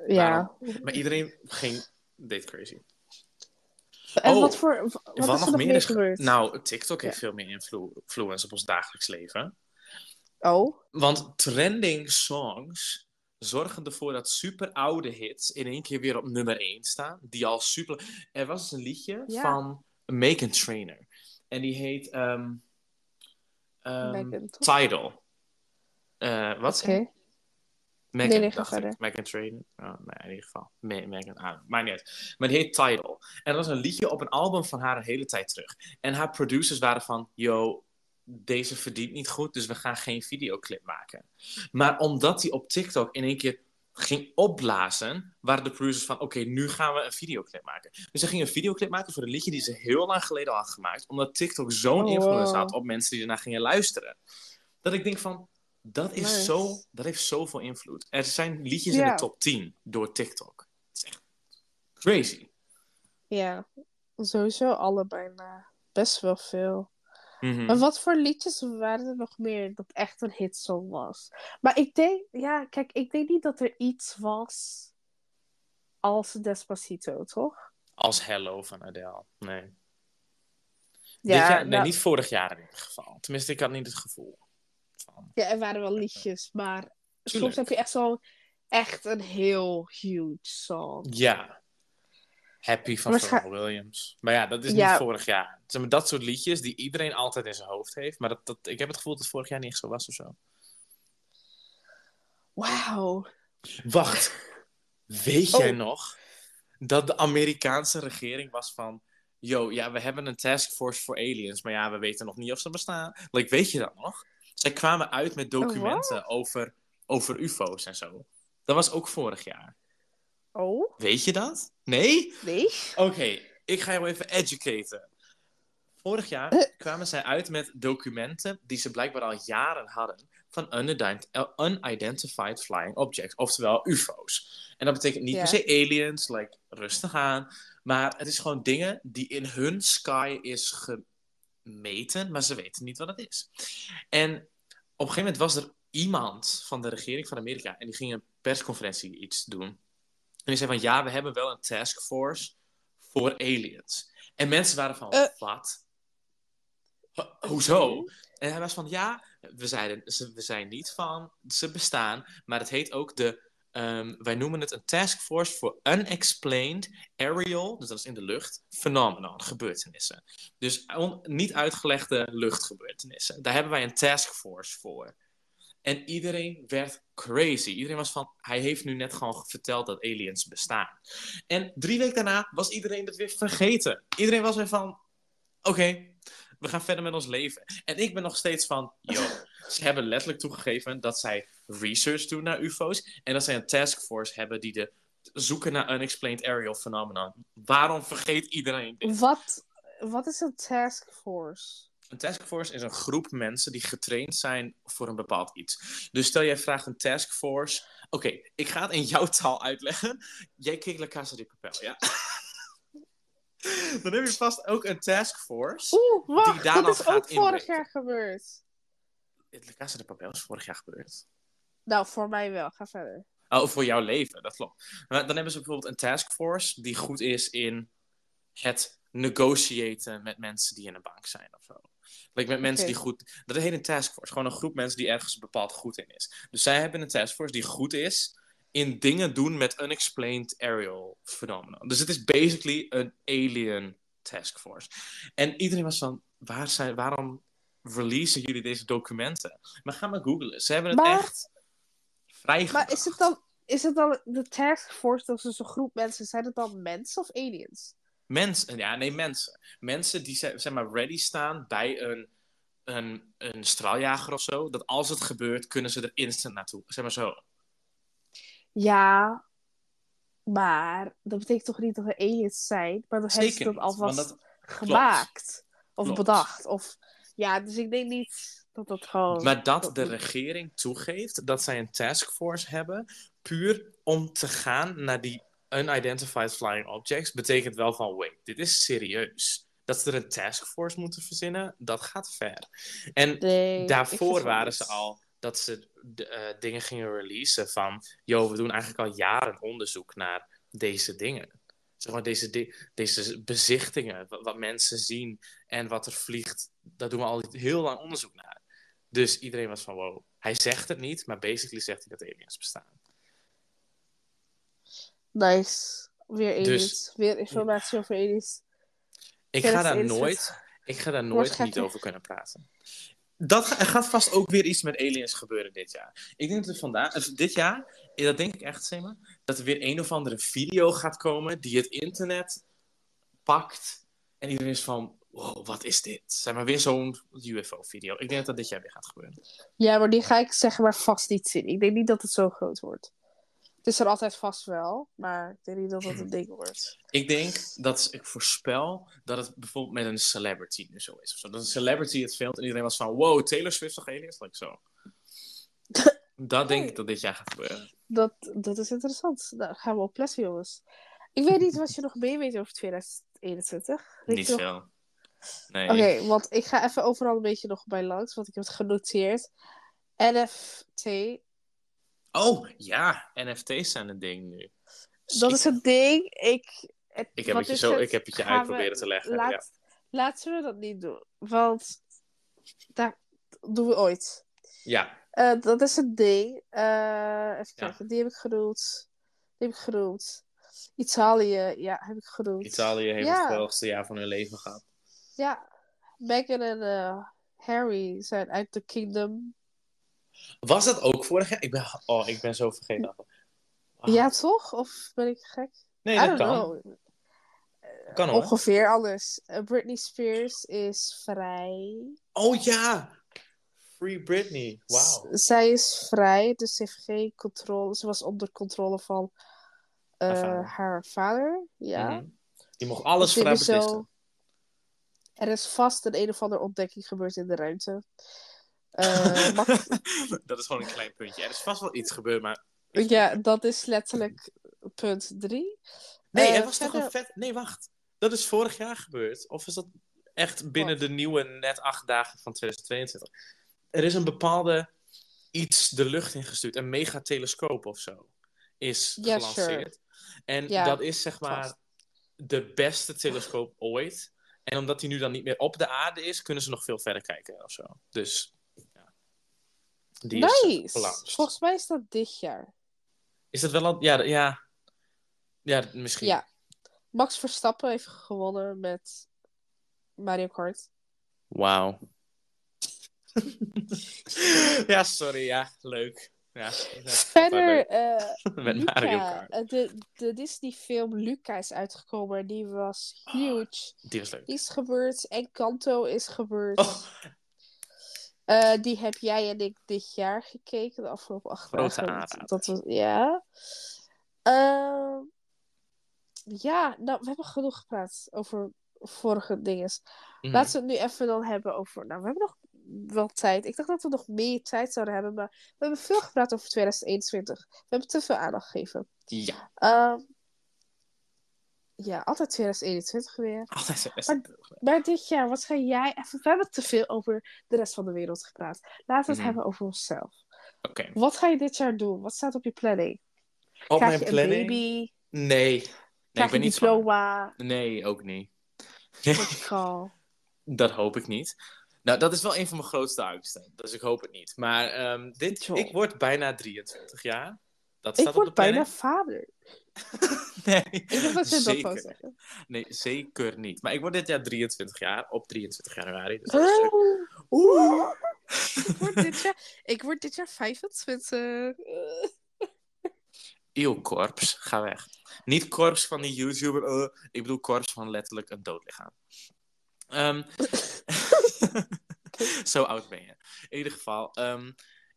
ja. Maar iedereen ging... Deed crazy. En Oh, wat voor, wat, is er nog meer is ge- gebeurd? Nou, TikTok heeft Ja. veel meer influ- influence op ons dagelijks leven. Oh, Want trending songs zorgen ervoor dat super oude hits in één keer weer op nummer 1 staan. Die al super. Er was dus een liedje Ja. van Megan Trainer. En die heet Megan, toch? Tidal. Eh, wat ik? Megan, Nee, nee, ga dacht ik. verder. Megan Trainer. Oh, nee, in ieder geval. Me- Megan, ah, maar niet. Maar die heet Tidal. En dat was een liedje op een album van haar een hele tijd terug. En haar producers waren van, yo, deze verdient niet goed, dus we gaan geen videoclip maken. Maar omdat hij op TikTok in één keer ging opblazen, waren de producers van, oké, nu gaan we een videoclip maken. Dus ze gingen een videoclip maken voor een liedje die ze heel lang geleden al had gemaakt, omdat TikTok zo'n Oh, influence wow. had op mensen die ernaar gingen luisteren. Dat ik denk van, dat, is Nice. zo, dat heeft zoveel invloed. Er zijn liedjes in de top 10 door TikTok. Het is echt crazy. Ja, sowieso allebei na. Best wel veel. Mhm. Maar wat voor liedjes waren er nog meer dat echt een hitsong was? Maar ik denk, ja, kijk, ik denk niet dat er iets was als Despacito, toch? Als Hello van Adele. Nee. Ja, jaar, nee, nou- niet vorig jaar in ieder geval. Tenminste, ik had niet het gevoel. Van. Ja, er waren wel liedjes, maar soms heb je echt zo echt een heel huge song. Ja. Happy van Waarschijn- Pharrell Williams. Maar ja, dat is Ja. niet vorig jaar. Dat soort liedjes die iedereen altijd in zijn hoofd heeft. Maar dat, dat, ik heb het gevoel dat het vorig jaar niet echt zo was of zo. Wauw. Wacht. Weet jij Oh. nog dat de Amerikaanse regering was van... Yo, ja, we hebben een taskforce voor aliens, maar ja, we weten nog niet of ze bestaan. Like, weet je dat nog? Zij kwamen uit met documenten over, over ufo's en zo. Dat was ook vorig jaar. Oh, Weet je dat? Nee? nee. Oké, ik ga jou even educaten. Vorig jaar Eh. kwamen zij uit met documenten die ze blijkbaar al jaren hadden van unident- unidentified flying objects, oftewel UFO's. En dat betekent niet per se aliens, like, rustig aan, maar het is gewoon dingen die in hun sky is gemeten, maar ze weten niet wat het is. En op een gegeven moment was er iemand van de regering van Amerika en die ging een persconferentie iets doen. En die zei van ja, we hebben wel een taskforce voor aliens. En mensen waren van, Eh. wat? Ho- Hoezo? En hij was van, ja, we, zeiden, we zijn niet van, ze bestaan, maar het heet ook de, ehm, wij noemen het een taskforce for unexplained aerial, dus dat is in de lucht, phenomenon, gebeurtenissen. Dus on- niet uitgelegde luchtgebeurtenissen. Daar hebben wij een taskforce voor. En iedereen werd crazy. Iedereen was van, hij heeft nu net gewoon verteld dat aliens bestaan. En drie weken daarna was iedereen het weer vergeten. Iedereen was weer van, oké, we gaan verder met ons leven. En ik ben nog steeds van, yo, ze hebben letterlijk toegegeven dat zij research doen naar UFO's. En dat zij een taskforce hebben die de zoeken naar unexplained aerial phenomenon. Waarom vergeet iedereen dit? Wat, wat is een task force? Een taskforce is een groep mensen die getraind zijn voor een bepaald iets. Dus stel jij vraagt een taskforce. Oké, ik ga het in jouw taal uitleggen. Jij kijkt La Casa de Papel, ja? Dan heb je vast ook een taskforce. Oeh, wacht, daar dan dat is gaat ook vorig jaar gebeurd. La Casa de Papel is vorig jaar gebeurd. Nou, voor mij wel. Ga verder. Oh, voor jouw leven, dat klopt. Maar dan hebben ze bijvoorbeeld een taskforce die goed is in het negotiëten met mensen die in een bank zijn of zo. Like met mensen die goed... Dat heet een taskforce. Gewoon een groep mensen die ergens bepaald goed in is. Dus zij hebben een taskforce die goed is in dingen doen met unexplained aerial phenomena. Dus het is basically een alien taskforce. En iedereen was van, waar zijn, waarom releasen jullie deze documenten? Maar ga maar googlen. Ze hebben het Maar- echt vrijgebracht. Maar is het dan, is het dan de taskforce, dat is dus een groep mensen, zijn het dan mensen of aliens? Mensen, ja, nee, mensen. Mensen die zeg, maar ready staan bij een, een, een straaljager of zo. Dat als het gebeurt, kunnen ze er instant naartoe. Zeg maar zo. Ja, maar dat betekent toch niet dat er aliens zijn, maar dan hebben ze dat alvast dat- gemaakt of Klopt. bedacht. Of, ja, dus ik denk niet dat dat gewoon. Maar dat dat de regering toegeeft dat zij een taskforce hebben, puur om te gaan naar die unidentified flying objects, betekent wel van, wait, dit is serieus. Dat ze er een taskforce moeten verzinnen, dat gaat ver. En Nee, daarvoor waren ze al dat ze de, eh, dingen gingen releasen van, yo, we doen eigenlijk al jaren onderzoek naar deze dingen. Zeg maar, deze, deze bezichtingen, wat, wat mensen zien en wat er vliegt, daar doen we al heel lang onderzoek naar. Dus iedereen was van, wow, hij zegt het niet, maar basically zegt hij dat aliens bestaan. Nice. Weer aliens. Dus- Weer informatie over aliens. Ik ga daar 2021. nooit, ik ga daar nooit niet over kunnen praten. Dat er gaat vast ook weer iets met aliens gebeuren dit jaar. Ik denk dat er vandaag, dit jaar, dat denk ik echt, Sema, dat er weer een of andere video gaat komen die het internet pakt. En iedereen is van, wow, wat is dit? Zeg maar weer zo'n UFO-video. Ik denk dat dat dit jaar weer gaat gebeuren. Ja, maar die ga ik zeggen maar vast niet zien. Ik denk niet dat het zo groot wordt. Het is er altijd vast wel, maar ik denk niet dat het een ding wordt. Ik denk dat ik voorspel dat het bijvoorbeeld met een celebrity nu zo is. Of zo. Dat een celebrity het filmt en iedereen was van, wow, Taylor Swift toch aliens? Like zo. Dat denk ik dat dit jaar gaat gebeuren. Dat, dat is interessant. Nou, gaan we opletten, jongens. Ik weet niet wat je nog mee weet over 2021. Weet Niet nog- veel. Nee. Oké, want ik ga even overal een beetje nog bij langs, want ik heb het genoteerd. NFT, Oh, ja. NFT's zijn een ding nu. Dus dat ik, is het ding. Ik, het, ik, heb het je zo, het? ik heb het je Gaan uit we- proberen te leggen. Laat, Ja. Laten we dat niet doen, want dat doen we ooit. ja. Eh, dat is het ding. Eh, even Ja. kijken, die heb ik genoemd. Die heb ik genoemd. Italië, ja, heb ik genoemd. Italië heeft Ja. het geweldigste jaar van hun leven gehad. Ja, Meghan en eh, Harry zijn uit de Kingdom. Was dat ook vorig jaar? Ik ben, oh, ik ben zo vergeten. Wauw. Ja, toch? Of ben ik gek? nee, I dat kan. know. Kan hoor. Ongeveer anders. Eh, Britney Spears is vrij. Oh ja! Free Britney. Wauw. Zij is vrij, dus ze heeft geen controle. Ze was onder controle van eh, Haar vader. haar vader. Ja. Mhm. Die mocht alles Dus is zo- beslissen. Er is vast een een of andere ontdekking gebeurd in de ruimte. Eh, mag- dat is gewoon een klein puntje. Er is vast wel iets gebeurd, maar... ja, dat is letterlijk punt drie. Nee, Eh, er was toch een vet... Nee, wacht. Dat is vorig jaar gebeurd. Of is dat echt binnen Wat? de nieuwe net acht dagen van 2022? Er is een bepaalde iets de lucht ingestuurd. Een megatelescoop of zo. Is gelanceerd. En dat is zeg maar vast. de beste telescoop ooit. En omdat die nu dan niet meer op de aarde is, kunnen ze nog veel verder kijken of zo. Dus. Die is eh, Nice! gelanceerd. Volgens mij is dat dit jaar. Is dat wel al... Ja, ja. Ja, misschien. Ja. Max Verstappen heeft gewonnen met Mario Kart. Wauw. ja, sorry. Ja, leuk. Ja, Verder, eh, Met Mario Kart. eh, de, de Disney-film Luca is uitgekomen. en Die was Oh. huge. Die was leuk. Die is gebeurd. En Kanto is gebeurd. Oh, Eh, die heb jij en ik dit jaar gekeken, de afgelopen acht aanrader. Dat was, ja. Ehm, ja, nou, we hebben genoeg gepraat over vorige dingen. mhm. Laten we het nu even dan hebben over. Nou, we hebben nog wel tijd. Ik dacht dat we nog meer tijd zouden hebben, maar we hebben veel gepraat over 2021. We hebben te veel aandacht gegeven. Ja, Ehm, ja, altijd 2021 weer. altijd zo best. Maar- Maar dit jaar, wat ga jij even... We hebben te veel over de rest van de wereld gepraat. Laten we het Mhm. hebben over onszelf. Oké. Wat ga je dit jaar doen? Wat staat op je planning? Op Krijg mijn je planning? een baby? Nee. Nee, ik Krijg ben niet diploma? Nee, ook niet. Al? Dat hoop ik niet. Nou, dat is wel een van mijn grootste angsten. Dus ik hoop het niet. Maar ehm, dit, ik word bijna 23 jaar. Dat Ik op word de bijna vader. Nee, Ik dacht dat je dat zeker. zou zeggen. Nee, zeker niet. Maar ik word dit jaar 23 jaar, op 23 januari. Dus dat leuk. Oeh. Ik word dit jaar, ik word dit jaar 25. Eeuw, korps, ga weg. Niet korps van die YouTuber, eh, ik bedoel korps van letterlijk een dood lichaam. Ehm, Zo oud ben je. In ieder geval, ehm,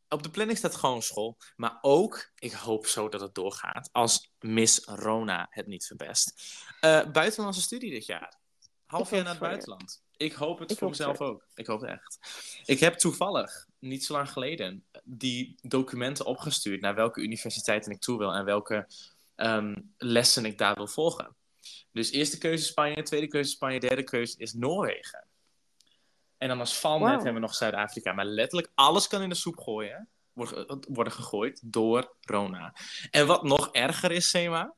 op de planning staat gewoon school. Maar ook, ik hoop zo dat het doorgaat, als Miss Rona het niet verpest. Eh, buitenlandse studie dit jaar. Half jaar naar het je. buitenland. Ik hoop het Ik voor hoop mezelf ook. Ik hoop het echt. Ik heb toevallig, niet zo lang geleden, die documenten opgestuurd naar welke universiteiten ik toe wil en welke ehm, lessen ik daar wil volgen. Dus eerste keuze Spanje, tweede keuze Spanje, derde keuze is Noorwegen. En dan als valnet Wauw. hebben we nog Zuid-Afrika. Maar letterlijk alles kan in de soep gooien, worden, worden gegooid door Rona. En wat nog erger is, Sema,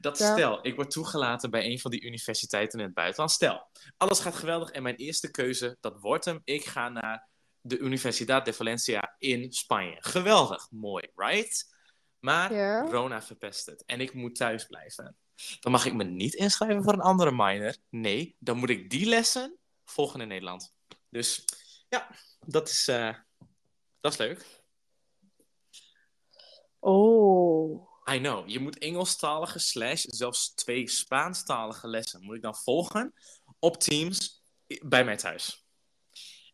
dat Ja. stel, ik word toegelaten bij een van die universiteiten in het buitenland. Stel, alles gaat geweldig en mijn eerste keuze, dat wordt hem. Ik ga naar de Universidad de Valencia in Spanje. Geweldig, mooi, right? Maar Ja. Rona verpest het en ik moet thuis blijven. Dan mag ik me niet inschrijven voor een andere minor. Nee, dan moet ik die lessen volgen in Nederland. Dus ja, dat is, eh, dat is leuk. Oh. I know. Je moet Engelstalige slash zelfs twee Spaanstalige lessen moet ik dan volgen op Teams bij mij thuis.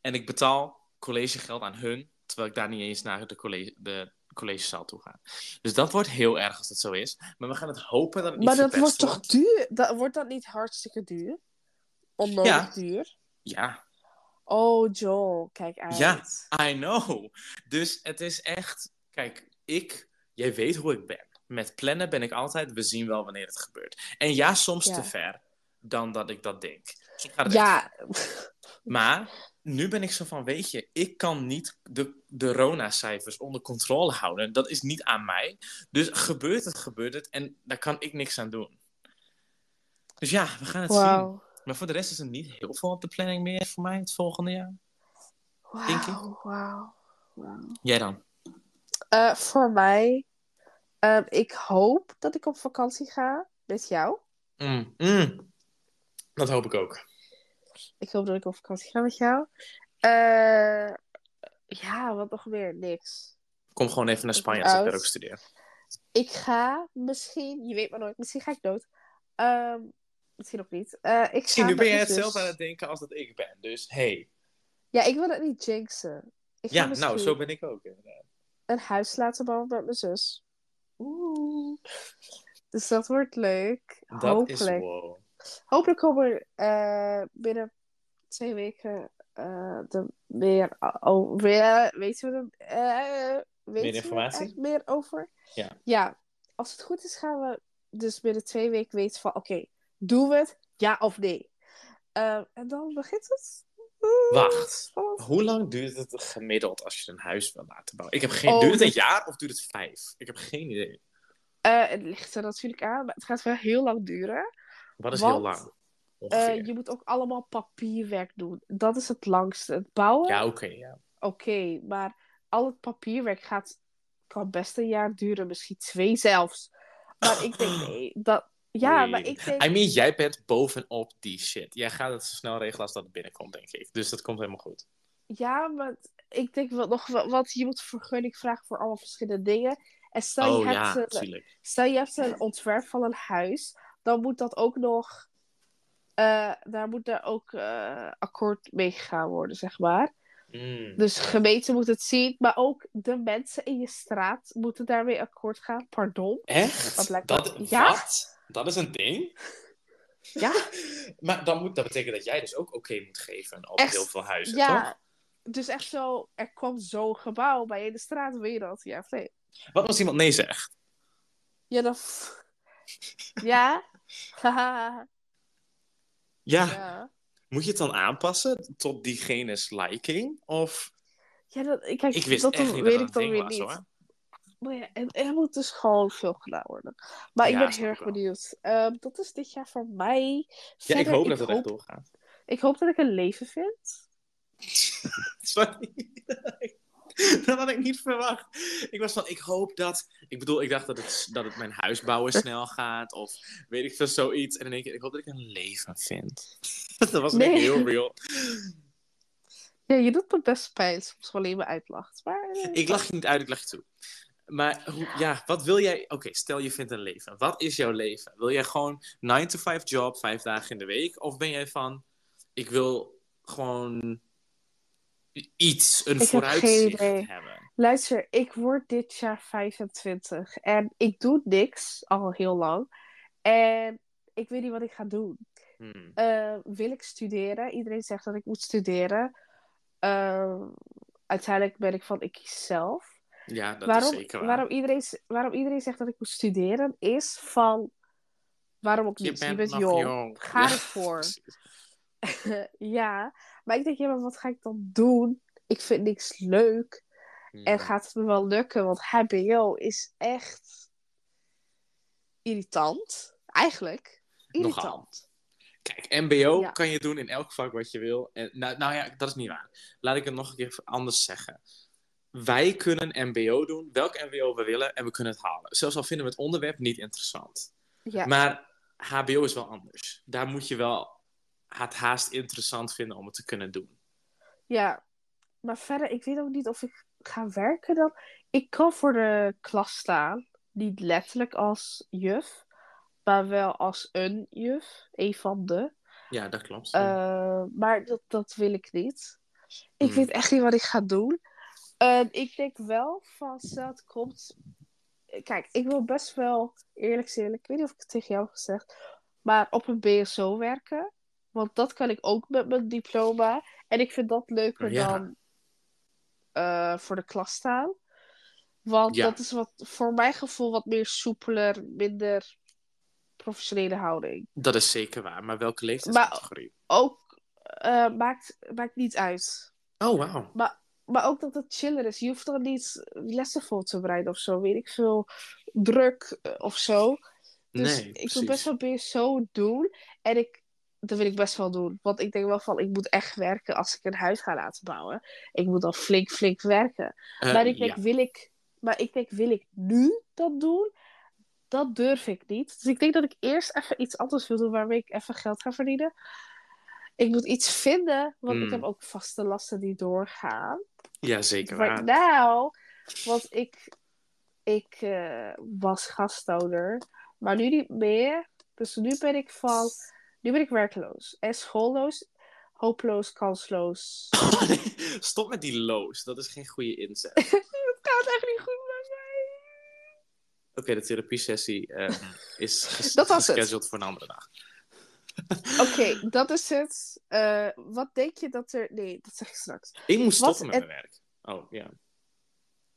En ik betaal collegegeld aan hun, terwijl ik daar niet eens naar de, college, de collegezaal toe ga. Dus dat wordt heel erg als dat zo is. Maar we gaan het hopen dat het niet Maar dat wordt toch duur? Dat, wordt dat niet hartstikke duur? Onnodig Ja. duur? Ja, Oh, Joel, kijk uit. Ja. I know. Dus het is echt... Kijk, ik... Jij weet hoe ik ben. Met plannen ben ik altijd... We zien wel wanneer het gebeurt. En ja, soms Ja. te ver dan dat ik dat denk. Ja, Maar nu ben ik zo van, weet je, ik kan niet de, de Rona-cijfers onder controle houden. Dat is niet aan mij. Dus gebeurt het, gebeurt het. En daar kan ik niks aan doen. Dus ja, we gaan het zien. Maar voor de rest is er niet heel veel op de planning meer voor mij het volgende jaar. Denk ik. Wauw, wauw. wauw. Jij dan? Eh, voor mij, ehm, ik hoop dat ik op vakantie ga met jou. Mm, mm. Dat hoop ik ook. Ik hoop dat ik op vakantie ga met jou. Eh, ja, wat nog meer? Niks. Kom gewoon even naar Spanje als ik daar ook studeer. Ik ga misschien, je weet maar nooit, misschien ga ik dood. Ehm, misschien nog niet. Eh, ik Zie, nu ben jij hetzelfde zus- aan het denken als dat ik ben. Dus hey. Ja, ik wil het niet jinxen. Ik Ja, nou, zo ben ik ook inderdaad. een huis laten bouwen met mijn zus. Oeh. Dus dat wordt leuk. Dat Hopelijk. is wow. Hopelijk komen er eh, binnen twee weken eh, de meer, oh, weer, weten we er, eh, weten we informatie? er meer over? Ja. Ja, als het goed is gaan we dus binnen twee weken weten van oké, doen we het? Ja of nee? Eh, en dan begint het. Wacht. Hoe lang duurt het gemiddeld als je een huis wil laten bouwen? Ik heb geen... Oh, duurt het een dat- jaar of duurt het vijf? Ik heb geen idee. Eh, het ligt er natuurlijk aan, maar het gaat wel heel lang duren. Wat is Want, heel lang? Eh, je moet ook allemaal papierwerk doen. Dat is het langste. Het bouwen, Ja, oké, ja. oké, maar al het papierwerk gaat, kan best een jaar duren, misschien twee zelfs. Maar ik denk, nee, dat, ja, maar ik denk, I mean, jij bent bovenop die shit. Jij gaat het zo snel regelen als dat binnenkomt, denk ik. Dus dat komt helemaal goed. ja, maar ik denk wel nog wel, want je moet vergunning vragen voor allemaal verschillende dingen. En stel je oh hebt, ja, een, stel je hebt een ontwerp van een huis, dan moet dat ook nog, eh, daar moet er ook eh, akkoord mee gegaan worden, zeg maar. Mm. Dus gemeente moet het zien, maar ook de mensen in je straat moeten daarmee akkoord gaan. Pardon. Echt? Dat lijkt Dat, me- Ja? Wat? Dat is een ding? Ja, Maar dan moet, dat betekent dat jij dus ook oké moet geven op Echt? heel veel huizen, ja. toch? Dus echt zo, er kwam zo'n gebouw bij je in de straat, wil je dat? Ja, of nee? Wat als iemand nee zegt? Ja, dan... Ja? Ja, ja. moet je het dan aanpassen tot diegene's liking? Of... Ja, dat, kijk, Ik wist dat echt niet weet dat ik dan weer was, niet. hoor. Maar ja, en er moet dus gewoon veel gedaan worden. Maar ik ben heel erg benieuwd. Ehm, dat is dit jaar voor mij. Ja, ik Verder, hoop dat het echt doorgaat. Ik hoop dat ik een leven vind. Sorry. dat had ik niet verwacht. Ik was van, ik hoop dat... Ik bedoel, ik dacht dat het, dat het mijn huisbouwen snel gaat. Of weet ik veel, zoiets. En dan denk ik, ik hoop dat ik een leven vind. dat was Nee. niet heel real. Ja, je doet me best pijn soms alleen maar uitlacht. Maar, eh, Ik lach je niet uit, ik lach je toe. Maar hoe, ja, wat wil jij... Oké, stel je vindt een leven. Wat is jouw leven? Wil jij gewoon 9 to 5 job, vijf dagen in de week? Of ben jij van, ik wil gewoon iets, een vooruitzicht hebben? Luister, ik word dit jaar 25 en ik doe niks al heel lang. En ik weet niet wat ik ga doen. Hmm. Eh, wil ik studeren? Iedereen zegt dat ik moet studeren. Eh, uiteindelijk ben ik van, ik kies zelf. Ja, dat waarom, is zeker waar. waarom, iedereen, waarom iedereen zegt dat ik moet studeren, is van... Waarom ook niet? Je bent, jong. Ga Ja, ervoor. ja, maar ik denk, ja, maar wat ga ik dan doen? Ik vind niks leuk. En Hmm. gaat het me wel lukken? Want HBO is echt irritant. Eigenlijk. Irritant. Nogal. Kijk, MBO Ja. kan je doen in elk vak wat je wil. En, nou, nou ja, dat is niet waar. Laat ik het nog een keer anders zeggen. Wij kunnen MBO doen, welk MBO we willen, en we kunnen het halen. Zelfs al vinden we het onderwerp niet interessant. Ja. Maar HBO is wel anders. Daar moet je wel het haast interessant vinden om het te kunnen doen. ja. Maar verder, ik weet ook niet of ik ga werken dan. Ik kan voor de klas staan. Niet letterlijk als juf. Maar wel als een juf. Een van de. Ja, dat klopt. Eh, maar dat, dat wil ik niet. Ik Hmm. weet echt niet wat ik ga doen. Eh, ik denk wel van, stel het komt... Kijk, ik wil best wel, eerlijk zijn, ik weet niet of ik het tegen jou heb gezegd, maar op een BSO werken. Want dat kan ik ook met mijn diploma. En ik vind dat leuker Ja. dan eh, voor de klas staan. Want Ja. dat is wat, voor mijn gevoel wat meer soepeler, minder professionele houding. Dat is zeker waar. Maar welke leeftijdscategorie? Ook eh, maakt, maakt niet uit. Oh, wauw. Maar ook dat het chiller is. Je hoeft er niet lessen voor te bereiden of zo. Weet ik veel. Druk eh, of zo. Dus nee, ik wil best wel BSO doen. En ik, dat wil ik best wel doen. Want ik denk wel van, ik moet echt werken als ik een huis ga laten bouwen. Ik moet dan flink, flink werken. Eh, maar ik denk, ja. wil ik, maar ik denk, wil ik nu dat doen? Dat durf ik niet. Dus ik denk dat ik eerst even iets anders wil doen waarmee ik even geld ga verdienen. Ik moet iets vinden, want ik Hmm. heb ook vaste lasten die doorgaan. ja, zeker Right waar. now, want ik, ik eh, was gasthouder, maar nu niet meer. Dus nu ben ik van, nu ben ik werkloos en schoolloos, hopeloos, kansloos. Stop met die loos. Dat is geen goede inzet. Het gaat echt niet goed met mij. Oké, de therapiesessie eh, is ges- Dat was voor een andere dag. Oké, dat is het. Eh, wat denk je dat er... Nee, dat zeg ik straks. Ik moest Wat stoppen met het- mijn werk. Oh, ja.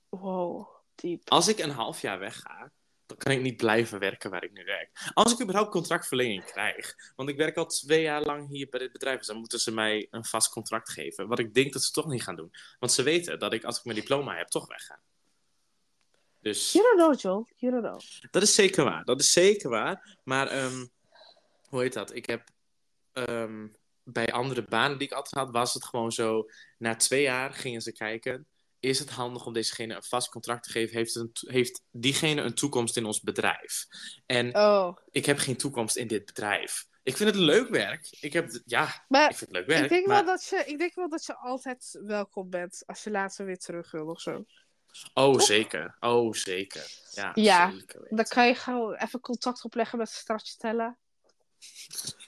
Wow, diep. Als ik een half jaar wegga, dan kan ik niet blijven werken waar ik nu werk. Als ik überhaupt contractverlenging krijg. Want ik werk al twee jaar lang hier bij dit bedrijf. Dus dan moeten ze mij een vast contract geven. Wat ik denk dat ze toch niet gaan doen. Want ze weten dat ik, als ik mijn diploma heb, toch wegga. Dus... You don't know, Joel. You don't know. Dat is zeker waar. Dat is zeker waar. Maar ehm, hoe heet dat? Ik heb ehm, bij andere banen die ik altijd had, was het gewoon zo. Na twee jaar gingen ze kijken. Is het handig om dezegene een vast contract te geven? Heeft, een heeft diegene een toekomst in ons bedrijf? En Oh, ik heb geen toekomst in dit bedrijf. Ik vind het leuk werk. Ik heb, ja, maar ik vind het leuk werk. ik denk, maar... wel dat je, ik denk wel dat je altijd welkom bent als je later weer terug wil of zo. Oh, Toch? zeker. Oh, zeker. Ja, Ja, zeker. Dan kan je gewoon even contact opleggen met stracciatella.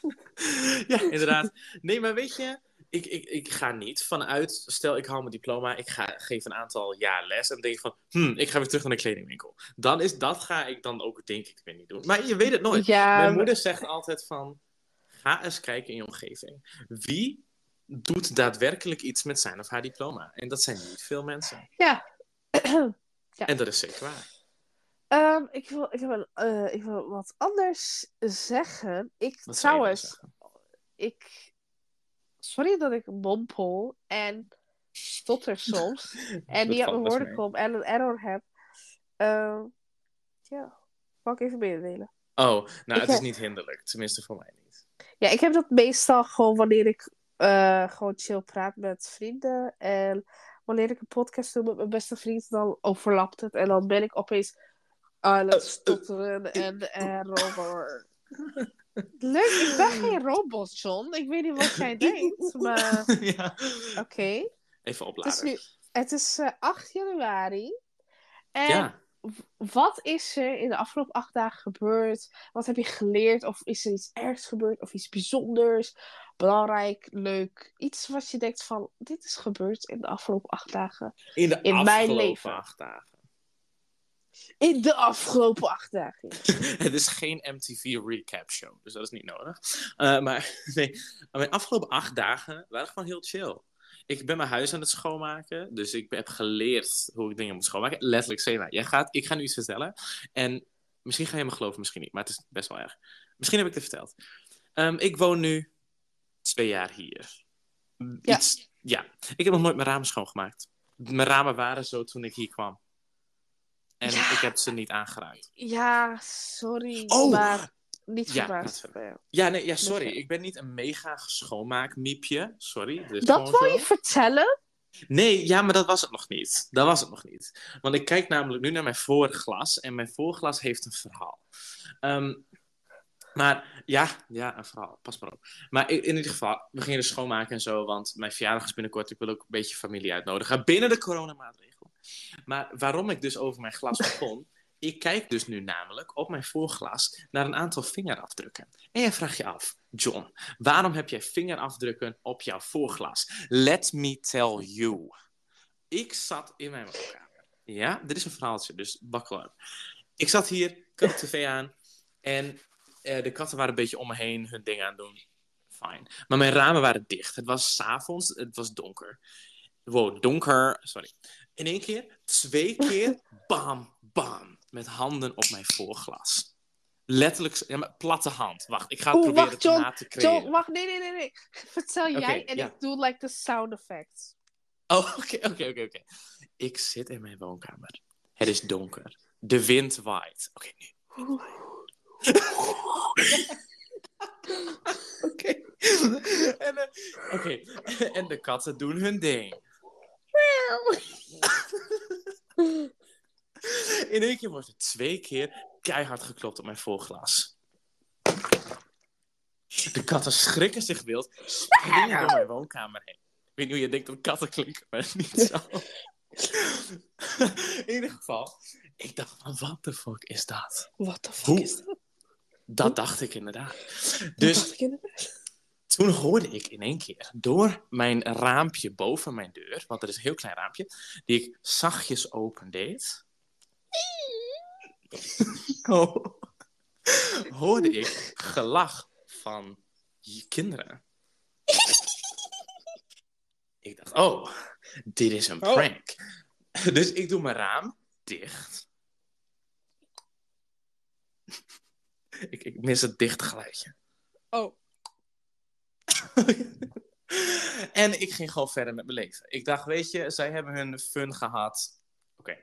ja, inderdaad. Nee, maar weet je, ik, ik, ik ga niet vanuit, stel ik haal mijn diploma, ik ga, geef een aantal jaar les en denk van, hm, ik ga weer terug naar de kledingwinkel. Dan is, dat ga ik dan ook, denk ik, weer niet doen. Maar je weet het nooit. Ja, Mijn moeder zegt altijd van, ga eens kijken in je omgeving. Wie doet daadwerkelijk iets met zijn of haar diploma? En dat zijn niet veel mensen. ja. Ja. En dat is zeker waar. Ehm, ik, wil, ik, wil, eh, ik wil wat anders zeggen. Ik Wat trouwens, zeggen? ik. Sorry dat ik mompel en stotter soms. en niet valt mijn woorden kom en een error heb. Ehm, ja, mag ik even mededelen? Oh, nou, Ik het is niet hinderlijk. Tenminste, voor mij niet. Ja, ik heb dat meestal gewoon wanneer ik eh, gewoon chill praat met vrienden. En wanneer ik een podcast doe met mijn beste vriend, dan overlapt het. En dan ben ik opeens aan het stotteren en, en robot. Leuk, ik ben geen robot, John. Ik weet niet wat jij denkt, maar ja. oké. Even Het is opladen. nu, het is eh, 8 januari. En Ja. wat is er in de afgelopen acht dagen gebeurd? Wat heb je geleerd? Of is er iets ergs gebeurd? Of iets bijzonders? Belangrijk, leuk. Iets wat je denkt van, dit is gebeurd in de afgelopen acht dagen. In de in mijn afgelopen leven. acht dagen. In de afgelopen acht dagen. Het is geen MTV recap show, dus dat is niet nodig. Eh, maar nee, mijn afgelopen acht dagen waren gewoon heel chill. Ik ben mijn huis aan het schoonmaken, dus ik heb geleerd hoe ik dingen moet schoonmaken. Letterlijk, Sena, jij gaat, ik ga nu iets vertellen. En misschien ga je me geloven, misschien niet, maar het is best wel erg. Misschien heb ik het verteld. Ehm, ik woon nu twee jaar hier. Ja. Ja. Ik heb nog nooit mijn ramen schoongemaakt. Mijn ramen waren zo toen ik hier kwam. En Ja. ik heb ze niet aangeraakt. Ja, sorry. Oh! Maar niet Ja, verbaasd. Ja, nee, ja, sorry. Ik ben niet een mega schoonmaakmiepje. Sorry. Dat, wil je vertellen? Nee, ja, maar dat was het nog niet. Dat was het nog niet. Want ik kijk namelijk nu naar mijn voorglas. En mijn voorglas heeft een verhaal. Ehm, maar ja, ja, een verhaal. Pas maar op. Maar in, in ieder geval, we gingen dus schoonmaken en zo. Want mijn verjaardag is binnenkort. Ik wil ook een beetje familie uitnodigen. Binnen de coronamaatregelen. Maar waarom ik dus over mijn glas begon. Ik kijk dus nu namelijk op mijn voorglas naar een aantal vingerafdrukken. En jij vraagt je af, John, waarom heb jij vingerafdrukken op jouw voorglas? Let me tell you. Ik zat in mijn woonkamer. Ja, dit is een verhaaltje, dus buckle up. Ik zat hier, ik had de tv aan en eh, de katten waren een beetje om me heen hun ding aan het doen. Fine. Maar mijn ramen waren dicht. Het was 's avonds, het was donker. Wow, donker, sorry. In één keer, twee keer, bam, bam, met handen op mijn voorglas. Letterlijk, ja, maar platte hand. Wacht, ik ga het Oeh, proberen wacht, te John. na te creëren. John, wacht, nee, nee, nee, nee. Vertel jij en ja. ik doe like de sound effects. Oh, oké, oké, oké, oké. Ik zit in mijn woonkamer. Het is donker. De wind waait. Oké, nu. Oké. En, eh, oké. en de katten doen hun ding. In één keer wordt er twee keer keihard geklopt op mijn voorglas. De katten schrikken zich wild, springen door mijn woonkamer heen. Ik weet niet hoe je denkt dat katten klinken, maar niet zo. In ieder geval, ik dacht van, wat de fuck is dat? What the fuck Hoe? is dat? Dat dacht ik inderdaad. Dat Dus dacht ik inderdaad. Toen hoorde ik in één keer door mijn raampje boven mijn deur, want er is een heel klein raampje, die ik zachtjes opendeed. Oh. hoorde ik gelach van je kinderen. ik dacht, oh, dit is een Oh. prank. Dus ik doe mijn raam dicht. ik, ik mis het dicht geluidje. Oh. en ik ging gewoon verder met mijn leven. Ik dacht, weet je, zij hebben hun fun gehad. Oké.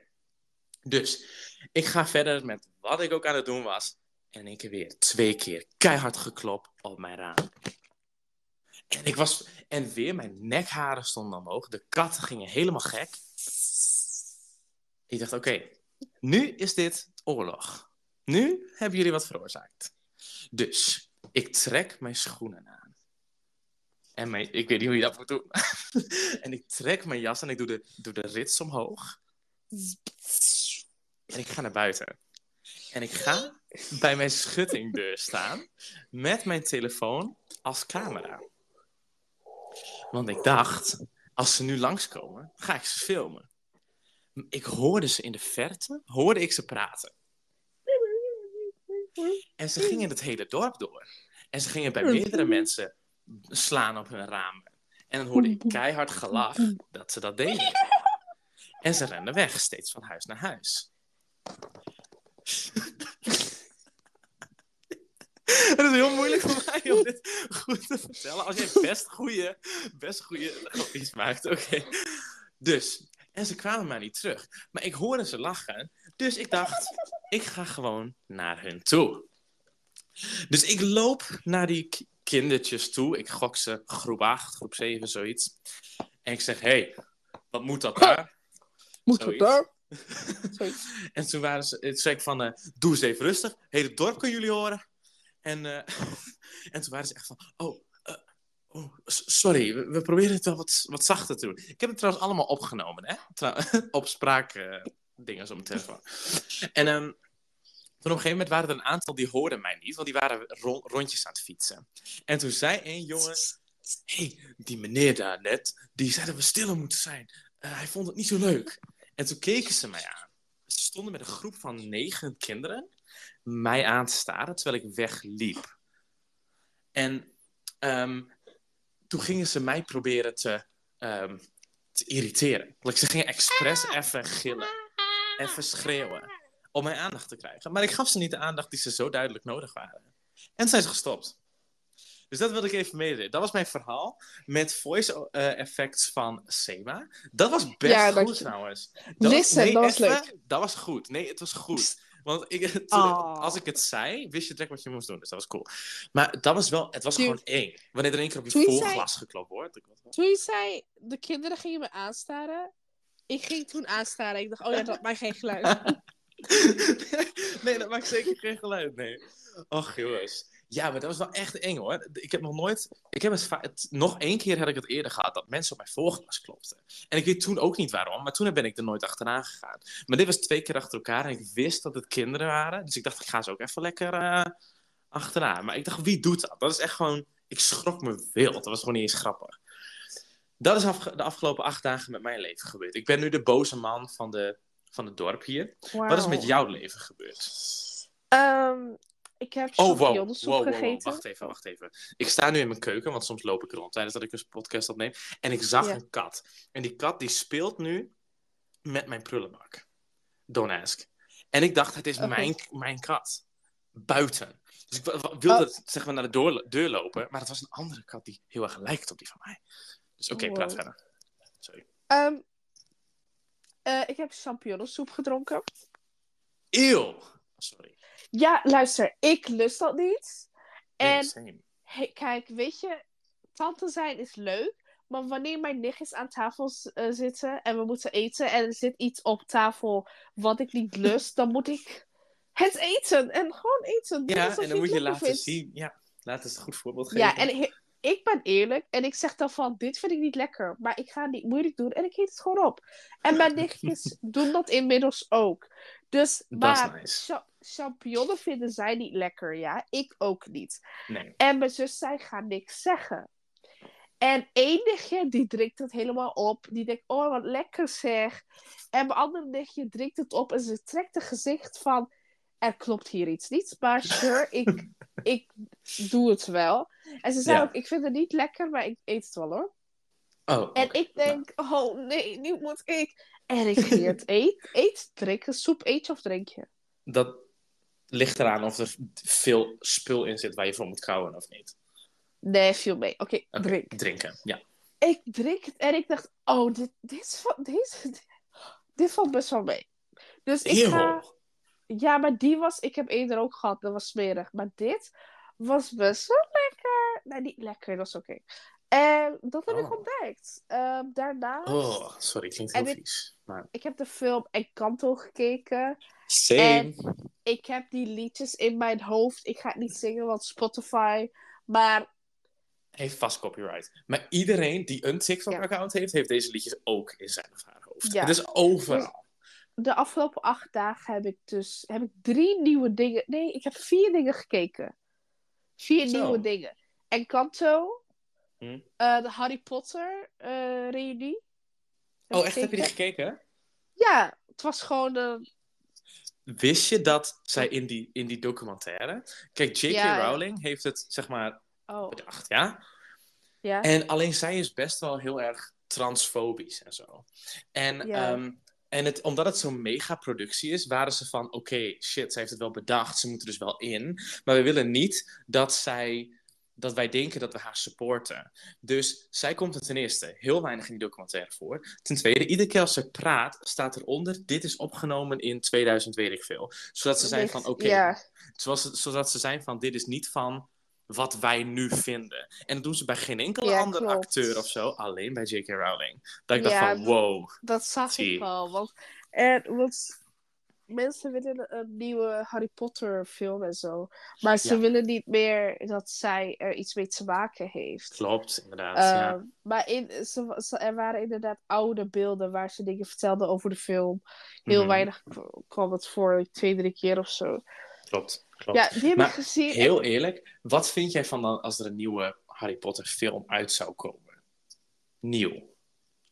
Dus ik ga verder met wat ik ook aan het doen was. En ik heb weer twee keer keihard geklopt op mijn raam. En, ik was, en weer mijn nekharen stonden omhoog. De katten gingen helemaal gek. Ik dacht, oké, nu is dit oorlog. Nu hebben jullie wat veroorzaakt. Dus ik trek mijn schoenen aan. En ik weet niet hoe je dat moet doen. en ik trek mijn jas en ik doe de, doe de rits omhoog. En ik ga naar buiten. En ik ga bij mijn schuttingdeur staan met mijn telefoon als camera. Want ik dacht, als ze nu langskomen, ga ik ze filmen. Ik hoorde ze in de verte, hoorde ik ze praten. En ze gingen het hele dorp door. En ze gingen bij meerdere mensen slaan op hun ramen. En dan hoorde ik keihard gelach dat ze dat deden. En ze renden weg, steeds van huis naar huis. Het is heel moeilijk voor mij om dit goed te vertellen. Als jij best goede, best goede grapjes maakt, oké. Dus, en ze kwamen maar niet terug. Maar ik hoorde ze lachen, dus ik dacht, ik ga gewoon naar hun toe. Dus ik loop naar die kindertjes toe. Ik gok ze groep 8, groep 7, zoiets. En ik zeg, hé, hey, wat moet dat daar? Moet het daar? en toen, waren ze, toen zei ik van, uh, doe eens even rustig. Hele dorp kunnen jullie horen. En, uh, en toen waren ze echt van, oh, uh, oh sorry, we, we, proberen het wel wat, wat zachter te doen. Ik heb het trouwens allemaal opgenomen, hè? Trouw op spraakdingen zo telefoon. En um, toen op een gegeven moment waren er een aantal die hoorden mij niet, want die waren rondjes aan het fietsen. En toen zei een jongen, hé, hey, die meneer daar net, die zei dat we stiller moeten zijn. hij vond het niet zo leuk. En toen keken ze mij aan. Ze stonden met een groep van negen kinderen mij aan te staren terwijl ik wegliep. En um, toen gingen ze mij proberen te, um, te irriteren. Ze gingen expres even gillen, even schreeuwen, om mijn aandacht te krijgen. Maar ik gaf ze niet de aandacht die ze zo duidelijk nodig waren. En zijn ze gestopt. Dus dat wilde ik even meedelen. Dat was mijn verhaal met voice uh, effects van Sema. Dat was best ja, goed trouwens. Dat Listen, was, nee, dat was leuk. Dat was goed. Nee, het was goed. Want ik, oh. als ik het zei, wist je direct wat je moest doen. Dus dat was cool. Maar dat was wel, het was gewoon één. Wanneer er één keer op je volglas geklopt wordt. Toen je zei, de kinderen gingen me aanstaren. Ik ging toen aanstaren. Ik dacht, oh ja, dat maakt geen geluid. nee, dat maakt zeker geen geluid, nee. Och, jongens. Ja, maar dat was wel echt eng hoor. Ik heb nog nooit. Ik heb het, nog één keer had ik het eerder gehad dat mensen op mijn voorglas klopten. En ik weet toen ook niet waarom, maar toen ben ik er nooit achteraan gegaan. Maar dit was twee keer achter elkaar en ik wist dat het kinderen waren. Dus ik dacht, ik ga ze ook even lekker uh, achteraan. Maar ik dacht, wie doet dat? Dat is echt gewoon. Ik schrok me wild. Dat was gewoon niet eens grappig. Dat is de afgelopen acht dagen met mijn leven gebeurd. Ik ben nu de boze man van, de, van het dorp hier. Wat is met jouw leven gebeurd? Um, ik heb oh, wow. wow, wow, gegeten. Wacht even, wacht even. Ik sta nu in mijn keuken, want soms loop ik rond tijdens dat ik een podcast opneem. En ik zag een kat. En die kat die speelt nu met mijn prullenbak. Don't ask. En ik dacht, het is mijn, mijn kat. Buiten. Dus ik wilde oh. zeg maar naar de deur, lopen, maar het was een andere kat die heel erg lijkt op die van mij. Dus oké, praat verder. Sorry. Um, uh, ik heb champignonsoep gedronken. Eeuw! Sorry. Ja, luister, ik lust dat niet. En kijk, weet je, tante zijn is leuk. Maar wanneer mijn nichtjes aan tafel uh, zitten en we moeten eten en er zit iets op tafel wat ik niet lust, dan moet ik het eten en gewoon eten. Ja, en dan moet je laten zien. Ja, laat eens een goed voorbeeld geven. Ja, en ik ben eerlijk en ik zeg dan van, dit vind ik niet lekker, maar ik ga niet moeilijk doen en ik eet het gewoon op. En mijn nichtjes doen dat inmiddels ook. Dus, maar nice. champignonnen vinden zij niet lekker, ja. Ik ook niet. Nee. En mijn zus zei, ga niks zeggen. En één nichtje, die drinkt het helemaal op. Die denkt, oh, wat lekker zeg. En mijn andere nichtje drinkt het op en ze trekt een gezicht van... Er klopt hier iets niet, maar sure, ik, ik doe het wel. En ze zei ook, ik vind het niet lekker, maar ik eet het wel hoor. Oh, en ik denk, oh nee, nu moet ik. En ik ging het eet, eet, drinken, soep eet je of drink je? Dat ligt eraan of er veel spul in zit waar je voor moet kouwen of niet. Nee, veel mee. Oké, drink. Drinken, ja. Ik drink het en ik dacht, oh, dit, dit, dit, dit valt best wel mee. Dus ik ga... Ja, maar die was... Ik heb eerder ook gehad, dat was smerig. Maar dit was best wel lekker. Nee, niet lekker, dat was oké. En dat heb ik oh. ontdekt. Uh, daarnaast... Oh, sorry, klinkt heel vies. Maar... Ik heb de film Encanto gekeken. Same. En ik heb die liedjes in mijn hoofd. Ik ga het niet zingen, want Spotify. Maar... Heeft vast copyright. Maar iedereen die een TikTok-account heeft, heeft deze liedjes ook in zijn of haar hoofd. Ja. Het is overal. De afgelopen acht dagen heb ik dus heb ik drie nieuwe dingen. Nee, ik heb vier dingen gekeken. Vier nieuwe dingen. Encanto, hm? Uh, de Harry Potter uh, reunie. Oh, echt? Heb je die gekeken? Ja, het was gewoon de... Wist je dat zij in die, in die documentaire... Kijk, J.K. Rowling heeft het, zeg maar, oh. bedacht, ja? Ja. En alleen zij is best wel heel erg transfobisch en zo. En, ja. Ehm, en het, omdat het zo'n megaproductie is, waren ze van... Oké, shit, ze heeft het wel bedacht, ze moeten dus wel in. Maar we willen niet dat zij dat wij denken dat we haar supporten. Dus zij komt er ten eerste heel weinig in die documentaire voor. Ten tweede, iedere keer als ze praat, staat eronder: dit is opgenomen in 2000, weet ik veel. Zodat ze zijn van: oké. zodat ze zijn van: dit is niet van wat wij nu vinden. En dat doen ze bij geen enkele Ja, andere klopt. acteur of zo, alleen bij J.K. Rowling. Dat ik dacht Ja, van, wow. Dat zag Zie. ik wel. Want, en, want mensen willen een nieuwe Harry Potter film en zo. Maar ze Ja. willen niet meer dat zij er iets mee te maken heeft. Klopt, inderdaad. Ehm, ja. Maar in, ze, ze- er waren inderdaad oude beelden waar ze dingen vertelden over de film. Heel Mhm. weinig kwam het voor, twee, drie keer of zo. Klopt, klopt. Ja, die heb Maar ik gezien. Heel eerlijk, wat vind jij van dan als er een nieuwe Harry Potter film uit zou komen? Nieuw.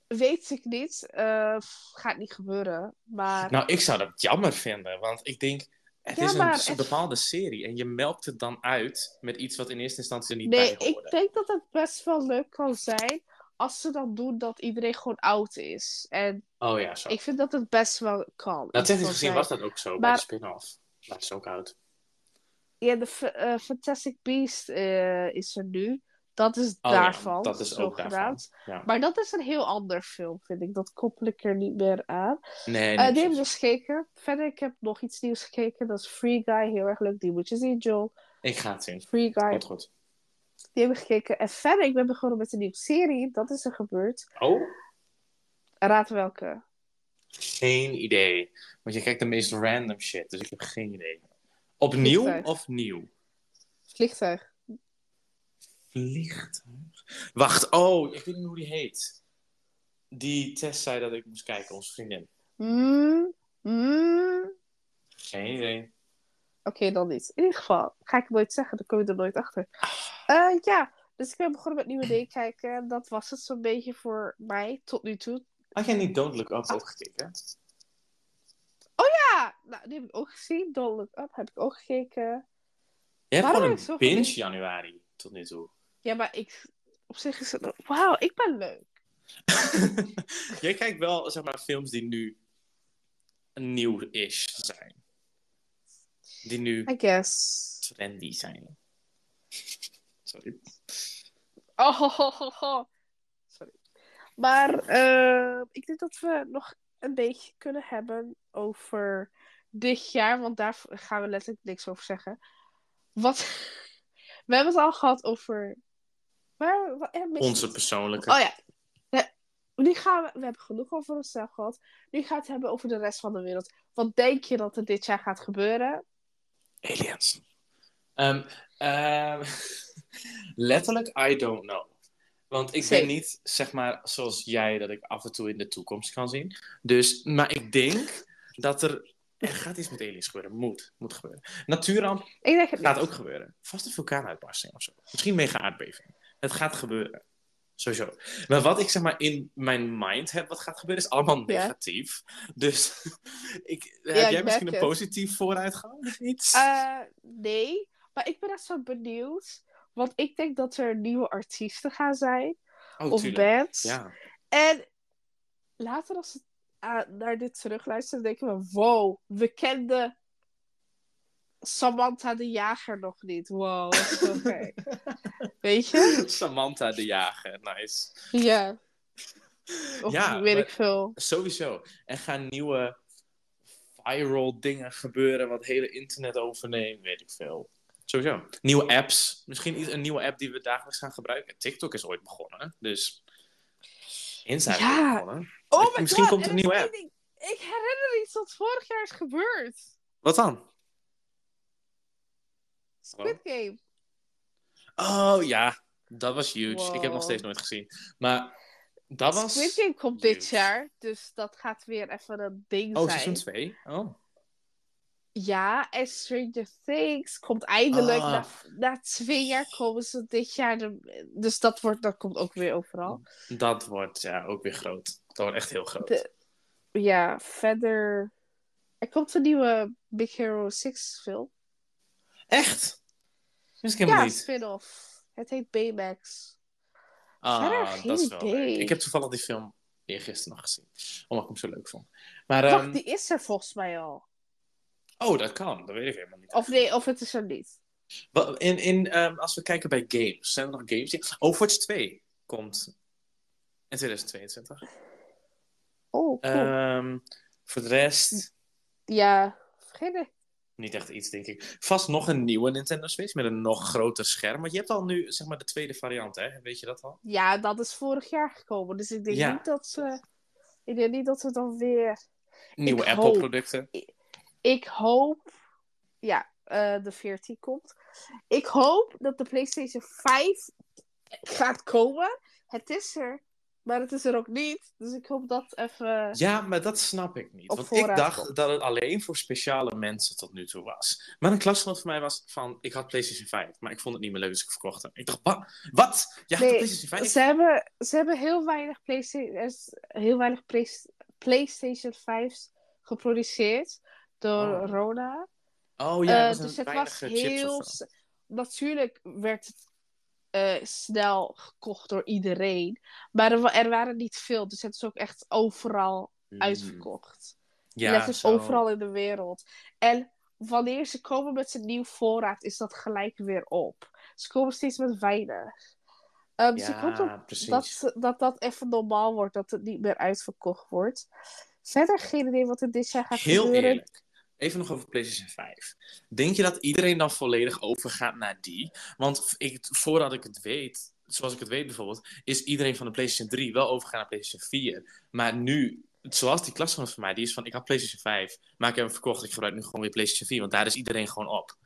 Weet ik niet. Eh, gaat niet gebeuren. Maar Nou, ik zou dat jammer vinden, want ik denk, het Ja, is een, maar bepaalde serie en je melkt het dan uit met iets wat in eerste instantie er niet nee, bij ik hoorde. denk dat het best wel leuk kan zijn als ze dan doen dat iedereen gewoon oud is. En Oh ja, zo. ik vind dat het best wel kan. Nou, technisch gezien was dat ook zo bij de spin-off. Maar het is ook oud. Ja, de eh, Fantastic Beast eh, is er nu. Dat is Oh ja, daarvan. dat is ook. Ja. Maar dat is een heel ander film, vind ik. Dat koppel ik er niet meer aan. Nee, Eh die heb ik dus gekeken. Verder, ik heb nog iets nieuws gekeken. Dat is Free Guy. Heel erg leuk. Die moet je zien, Joel. ik ga het zien. Free Guy. Komt goed. Die heb ik gekeken. En verder, ik ben begonnen met een nieuwe serie. Dat is er gebeurd. Oh? Raad welke. Geen idee. Want je kijkt de meest random shit, dus ik heb geen idee. Opnieuw Vliegtuig. of nieuw? Vliegtuig. Vliegtuig. Wacht, oh, ik weet niet hoe die heet. Die Tess zei dat ik moest kijken, onze vriendin. Mm, mm. Geen idee. Oké, dan niet. In ieder geval, ga ik het nooit zeggen. Dan kom je er nooit achter. Eh, ja, dus ik ben begonnen met nieuwe dingen kijken. En dat was het zo'n beetje voor mij tot nu toe. Had jij niet Don't Look Up ook gekeken? Ja, nou, die heb ik ook gezien. Don't Look Up heb ik ook gekeken. Je hebt Waarom gewoon een binge januari tot nu toe. Ja, maar ik... Op zich is het... Wauw, ik ben leuk. Jij kijkt wel, zeg maar, films die nu nieuw-ish zijn. Die nu I guess. trendy zijn. Sorry. Oh, ho, ho, ho. Sorry. Maar eh, ik denk dat we nog een beetje kunnen hebben over dit jaar. Want daar gaan we letterlijk niks over zeggen. Wat... We hebben het al gehad over... Waar, er mis Onze persoonlijke. Oh ja. Nu gaan we... We hebben genoeg over onszelf gehad. Nu gaan we het hebben over de rest van de wereld. Wat denk je dat er dit jaar gaat gebeuren? Aliens. Ehm, ehm, letterlijk, I don't know. Want ik ben niet, zeg maar, zoals jij, dat ik af en toe in de toekomst kan zien. Dus, maar ik denk dat er, er gaat iets met aliens gebeuren. Moet, moet gebeuren. Natuurramp het gaat niet. ook gebeuren. Vast een vulkaanuitbarsting of zo. Misschien mega aardbeving. Het gaat gebeuren. Sowieso. Maar wat ik zeg maar in mijn mind heb wat gaat gebeuren, is allemaal Ja. negatief. Dus ik, heb jij misschien een het. positief vooruitgang of iets? Eh, nee, maar ik ben echt zo benieuwd. Want ik denk dat er nieuwe artiesten gaan zijn. oh, of tuurlijk. bands. Ja. En later als we ah, naar dit terugluisteren, denken we... Wow, we kenden Samantha de Jager nog niet. Wow, dat is zo gek. Weet je? Samantha de Jager, nice. Ja. Of Ja, weet ik veel. Sowieso. Er gaan nieuwe viral dingen gebeuren wat het hele internet overneemt, weet ik veel. Sowieso. Nieuwe apps. Misschien iets- een nieuwe app die we dagelijks gaan gebruiken. TikTok is ooit begonnen, dus... Insta is Ja. begonnen. Oh my Misschien god, komt er een nieuwe app. Ik herinner iets wat vorig jaar is gebeurd. Wat dan? Squid Game. Oh ja, dat was huge. Ik heb het nog steeds nooit gezien. Maar dat was... Squid Game komt dit jaar, dus dat gaat weer even een ding Oh, zijn. seizoen 2? Oh. Ja, en Stranger Things komt eindelijk. Ah. Na, na twee jaar komen ze dit jaar. dus dat, wordt, dat komt ook weer overal. Dat wordt ja, ook weer groot. Dat wordt echt heel groot. De- Ja, verder. Er komt een nieuwe Big Hero 6 film. Echt? Wist ik helemaal Ja, niet. spin-off. Het heet Baymax. Ah, geen dat is wel idee. Ik heb toevallig die film eergisteren nog gezien. Omdat ik hem zo leuk vond. Maar, Wacht, ehm, die is er volgens mij al. Oh, dat kan. Dat weet ik helemaal niet. Of nee, of het is er niet. In, in, ehm, als we kijken bij games, zijn er nog games? die- Overwatch 2 komt in 2022. Oh, cool. Ehm, voor de rest, ja, vergeet het. niet echt iets, denk ik. Vast nog een nieuwe Nintendo Switch met een nog groter scherm. Want je hebt al nu, zeg maar, de tweede variant, hè? Weet je dat al? Ja, dat is vorig jaar gekomen. Dus ik denk Ja. niet dat ze... Ik denk niet dat ze dan weer... Nieuwe Apple-producten. Ik hoop... Ja, eh, de 14 komt. Ik hoop dat de PlayStation 5 gaat komen. Het is er. Maar het is er ook niet. Dus ik hoop dat even... Ja, maar dat snap ik niet. Want ik dacht komt. dat het alleen voor speciale mensen tot nu toe was. Maar een klasgenoot van mij was van, ik had PlayStation 5, maar ik vond het niet meer leuk, dus ik verkocht hem. Ik dacht, wat? Had Nee, PlayStation 5? Ze hebben, ze hebben heel weinig, Playsta- er is heel weinig Play- PlayStation 5's geproduceerd door Oh. Rona. Oh ja, een dus het was heel. Natuurlijk werd het eh, snel gekocht door iedereen. Maar er, wa- er waren niet veel. Dus het is ook echt overal Mm. uitverkocht. Ja, Net zo. overal in de wereld. En wanneer ze komen met zijn nieuw voorraad, is dat gelijk weer op. Ze komen steeds met weinig. Ehm, dus ik hoop dat Ja, dat, dat dat even normaal wordt, dat het niet meer uitverkocht wordt. Verder geen idee wat er dit jaar gaat Heel gebeuren. eerlijk. Even nog over PlayStation 5. Denk je dat iedereen dan volledig overgaat naar die? Want ik, voordat ik het weet, zoals ik het weet bijvoorbeeld, is iedereen van de PlayStation 3 wel overgegaan naar PlayStation 4. Maar nu, zoals die klasgenoot van mij, die is van, ik had PlayStation 5, maar ik heb hem verkocht, ik gebruik nu gewoon weer PlayStation 4, want daar is iedereen gewoon op.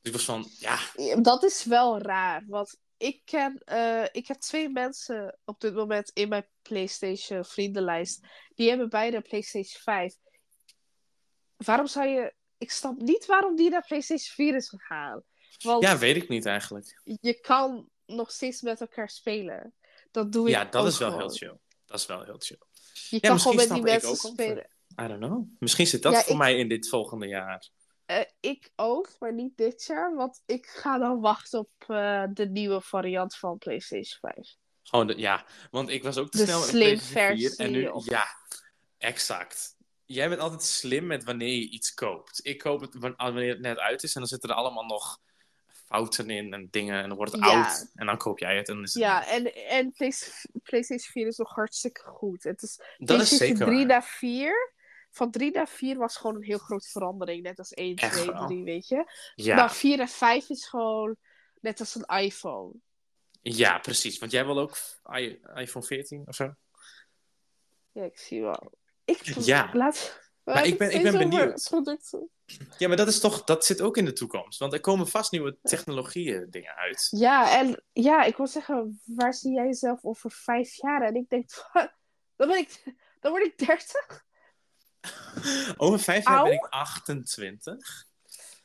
Dus ik was van, ja, Dat is wel raar, want ik ken, eh, ik heb twee mensen op dit moment in mijn PlayStation vriendenlijst. Die hebben beide PlayStation 5. Waarom zou je, ik snap niet waarom die naar PlayStation 4 is gegaan. Want ja, weet ik niet eigenlijk. je kan nog steeds met elkaar spelen. Dat doe ik Ja, dat is wel gewoon. heel chill. Dat is wel heel chill. Je kan misschien gewoon met die mensen over. spelen. I don't know. Misschien zit dat Ja, voor ik- mij in dit volgende jaar. Eh, ik ook, maar niet dit jaar. Want ik ga dan wachten op eh, de nieuwe variant van PlayStation 5. Gewoon de, ja, want ik was ook te De snel met PlayStation 4 en nu, of- ja, exact. Jij bent altijd slim met wanneer je iets koopt. Ik koop het wan- wanneer het net uit is en dan zitten er allemaal nog fouten in en dingen en dan wordt het Ja. oud en dan koop jij het en is het Ja, en, en Play- PlayStation 4 is nog hartstikke goed. Het is dat is zeker 3 waar. naar 4. Van 3 naar 4 was gewoon een heel grote verandering. Net als 1, Echt 2, wel. 3, weet je. Ja, Maar 4 en 5 is gewoon net als een iPhone. ja, precies. Want jij wil ook iPhone 14 of zo? Ja, ik zie wel. Ik, Ja. Laat, Maar ik ben- ik ben benieuwd. Producten. Ja, maar dat is toch, dat zit ook in de toekomst. Want er komen vast nieuwe technologieën dingen uit. Ja, en ja, ik wil zeggen, waar zie jij jezelf over vijf jaar? En ik denk, dan, ben ik, dan word ik 30. Over vijf jaar ben ik 28.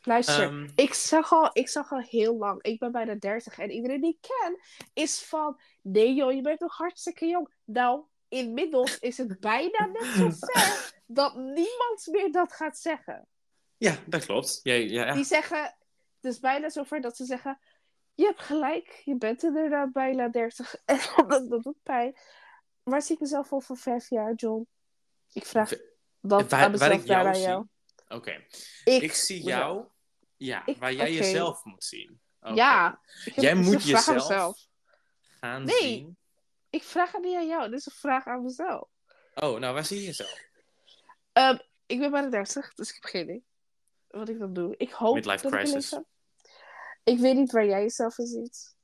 Luister, Ehm, ik, zag al, ik zag al heel lang, ik ben bijna 30 en iedereen die ik ken is van, nee joh, je bent nog hartstikke jong. Nou, inmiddels is het bijna net zo ver dat niemand meer dat gaat zeggen. ja, dat klopt. Ja, ja, ja. Die zeggen, het is bijna zover dat ze zeggen, je hebt gelijk, je bent inderdaad bijna 30 en dat, dat doet pijn. Waar zie ik mezelf over vijf jaar, John? Ik vraag dat Waar- aan waar ik jou daar aan jou. Oké. Ik, Ik zie jou, ja, Ik- waar jij jezelf moet zien. Ja. Heb- Jij is moet jezelf gaan Nee. zien. Ik vraag het niet aan jou, dit is een vraag aan mezelf. Oh, nou, waar zie je jezelf? Ehm, ik ben bijna 30, dus ik heb geen idee wat ik dan doe. Ik hoop Midlife dat crisis. Ik weet niet waar jij jezelf in ziet.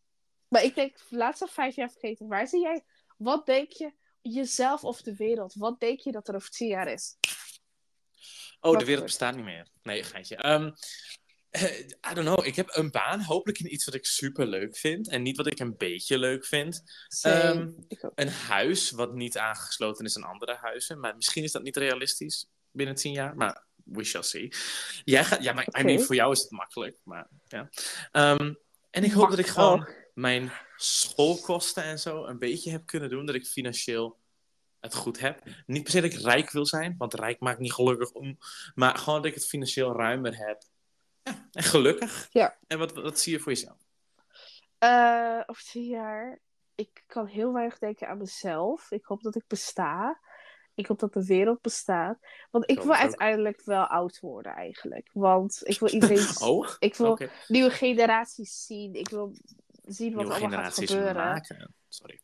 Maar ik denk, laat ze vijf jaar vergeten. Waar zie jij, wat denk je, jezelf of de wereld? Wat denk je dat er over tien jaar is? Oh, Wat de wereld bestaat niet meer. Nee, geintje. Ehm, eh, I don't know. Ik heb een baan, hopelijk in iets wat ik super leuk vind. En niet wat ik een beetje leuk vind. Ehm. Een huis wat niet aangesloten is aan andere huizen. Maar misschien is dat niet realistisch binnen tien jaar. Maar we shall see. Jij gaat, ja, maar I mean, voor jou is het makkelijk. Maar, ja. Ehm, en ik hoop dat ik gewoon mijn schoolkosten en zo een beetje heb kunnen doen. Dat ik financieel het goed heb. Niet per se dat ik rijk wil zijn, want rijk maakt niet gelukkig om. Maar gewoon dat ik het financieel ruimer heb. Ja, en gelukkig. Ja. En wat, wat zie je voor jezelf? Eh, over tien jaar. Ik kan heel weinig denken aan mezelf. Ik hoop dat ik besta. Ik hoop dat de wereld bestaat. Want ik wil ook. uiteindelijk wel oud worden eigenlijk. Want ik wil iedereen... Oh, Ik wil nieuwe generaties zien. Ik wil zien wat Nieuwe allemaal gaat gebeuren. maken. Sorry.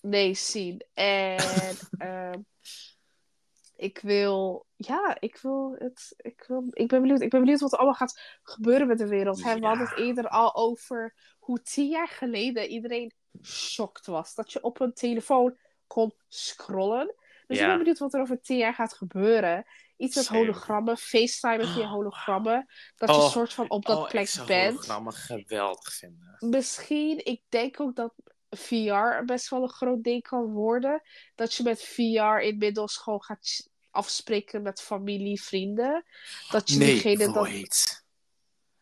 Nee, zien. En ehm, ik wil, ja, ik wil het, ik, wil, ik ben benieuwd, ik ben benieuwd wat er allemaal gaat gebeuren met de wereld. Hè? We hadden het eerder al over hoe tien jaar geleden iedereen shocked was. Dat je op een telefoon kon scrollen. Dus ik Ja. ben benieuwd wat er over tien jaar gaat gebeuren. Iets met Same. hologrammen, FaceTime via hologrammen. Dat je Oh. soort van op dat oh, ik plek zou bent. hologrammen geweldig vinden. Misschien, ik denk ook dat VR best wel een groot ding kan worden. Dat je met VR inmiddels gewoon gaat afspreken met familie, vrienden. Dat je Nee, diegene dan.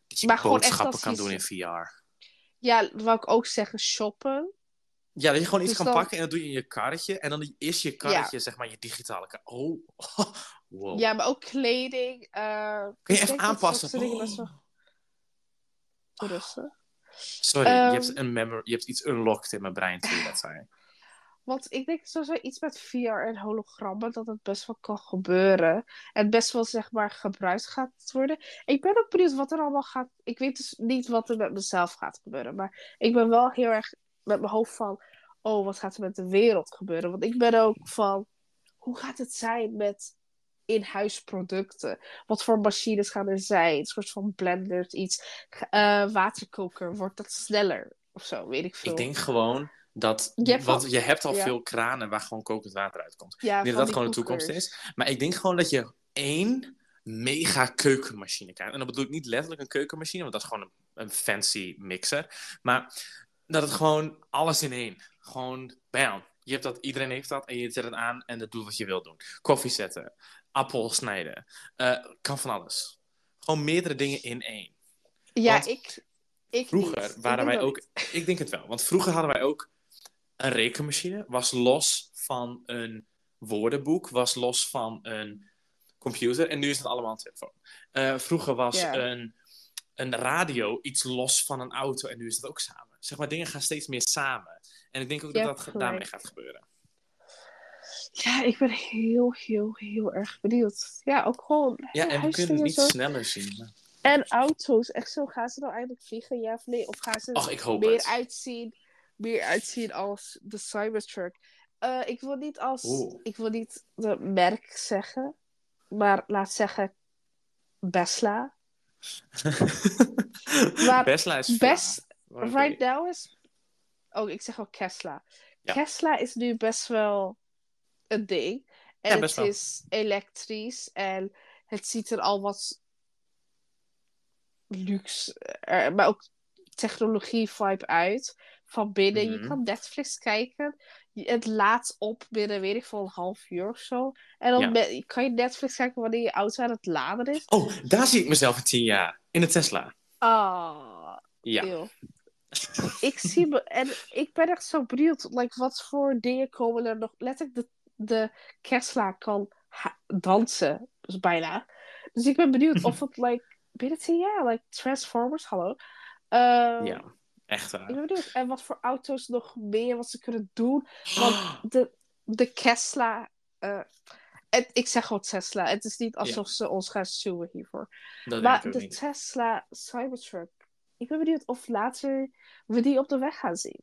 Dat je Maar gewoon echt boodschappen kan je- doen in VR. Ja, wou ik ook zeggen, shoppen. Ja, dat je gewoon iets Dus kan dan- pakken en dat doe je in je karretje. En dan is je karretje, zeg maar, je digitale kar. Oh, wow. Ja, maar ook kleding. eh, Kun je dat aanpassen? Oh. wel toeristen. Sorry, Ehm. je, hebt een memory, je hebt iets unlocked in mijn brein toen je dat zei. Want ik denk sowieso iets met VR en hologrammen, dat het best wel kan gebeuren. En best wel, zeg maar, gebruikt gaat worden. Ik ben ook benieuwd wat er allemaal gaat... Ik weet dus niet wat er met mezelf gaat gebeuren. Maar ik ben wel heel erg met mijn hoofd van... Oh, wat gaat er met de wereld gebeuren? Want ik ben ook van... Hoe gaat het zijn met in-huis producten? Wat voor machines gaan er zijn? Een soort van blenders, iets. eh, waterkoker, wordt dat sneller? Of zo, weet ik veel. Ik denk gewoon dat... Je hebt want al- je hebt al ja. veel kranen waar gewoon kokend water uitkomt. ja, Ik denk van dat dat gewoon de toekomst is. Maar ik denk gewoon dat je één mega keukenmachine krijgt. En dan bedoel ik niet letterlijk een keukenmachine, want dat is gewoon een, een fancy mixer. Maar dat het gewoon alles in één. Gewoon, bam. Je hebt dat, iedereen heeft dat en je zet het aan en dat doet wat je wilt doen. Koffie zetten, appel snijden, eh, kan van alles. Gewoon meerdere dingen in één. Ja, Want ik, ik Vroeger niet. Waren wij ook, ik denk het wel, want vroeger hadden wij ook een rekenmachine, was los van een woordenboek, was los van een computer en nu is het allemaal een telefoon. Eh, vroeger was Ja. een, een radio iets los van een auto en nu is dat ook samen. Zeg maar, dingen gaan steeds meer samen. En ik denk ook dat dat gelijk. daarmee gaat gebeuren. Ja, ik ben heel, heel, heel erg benieuwd. Ja, ook gewoon Ja, en we kunnen het niet zo. sneller zien. maar- En auto's. Echt zo, gaan ze nou eigenlijk vliegen, ja of nee? Of gaan ze Ach, ik hoop meer het. uitzien, meer uitzien als de Cybertruck? Eh, ik wil niet als... Oeh. Ik wil niet de merk zeggen. Maar laat zeggen... Besla. Maar Tesla is best-. Right now is... Oh, ik zeg ook Tesla. Ja. Tesla is nu best wel een ding. En Ja, het wel. is elektrisch en het ziet er al wat luxe, eh, maar ook technologie-vibe uit. Van binnen. Je Mhm. kan Netflix kijken. Je- Het laat op binnen, weet ik veel, een half uur of zo. En dan Ja. kan je Netflix kijken wanneer je auto aan het laden is. Oh, daar zie ik mezelf in tien jaar. In de Tesla. Ah, Ja. eeuw. ik zie me, en ik ben echt zo benieuwd, like, wat voor dingen komen er nog. Letterlijk, de, de Tesla kan dansen, dus bijna. Dus ik ben benieuwd of het, like, binnen tien jaar, like, Transformers, hallo. Ehm, Ja, echt Ik waar. ben benieuwd. En wat voor auto's nog meer, wat ze kunnen doen. Want de, de Tesla. eh, het, ik zeg gewoon Tesla. Het is niet alsof ze ons gaan suwen hiervoor. dat maar ik de niet. Tesla Cybertruck. Ik ben benieuwd of later we die op de weg gaan zien.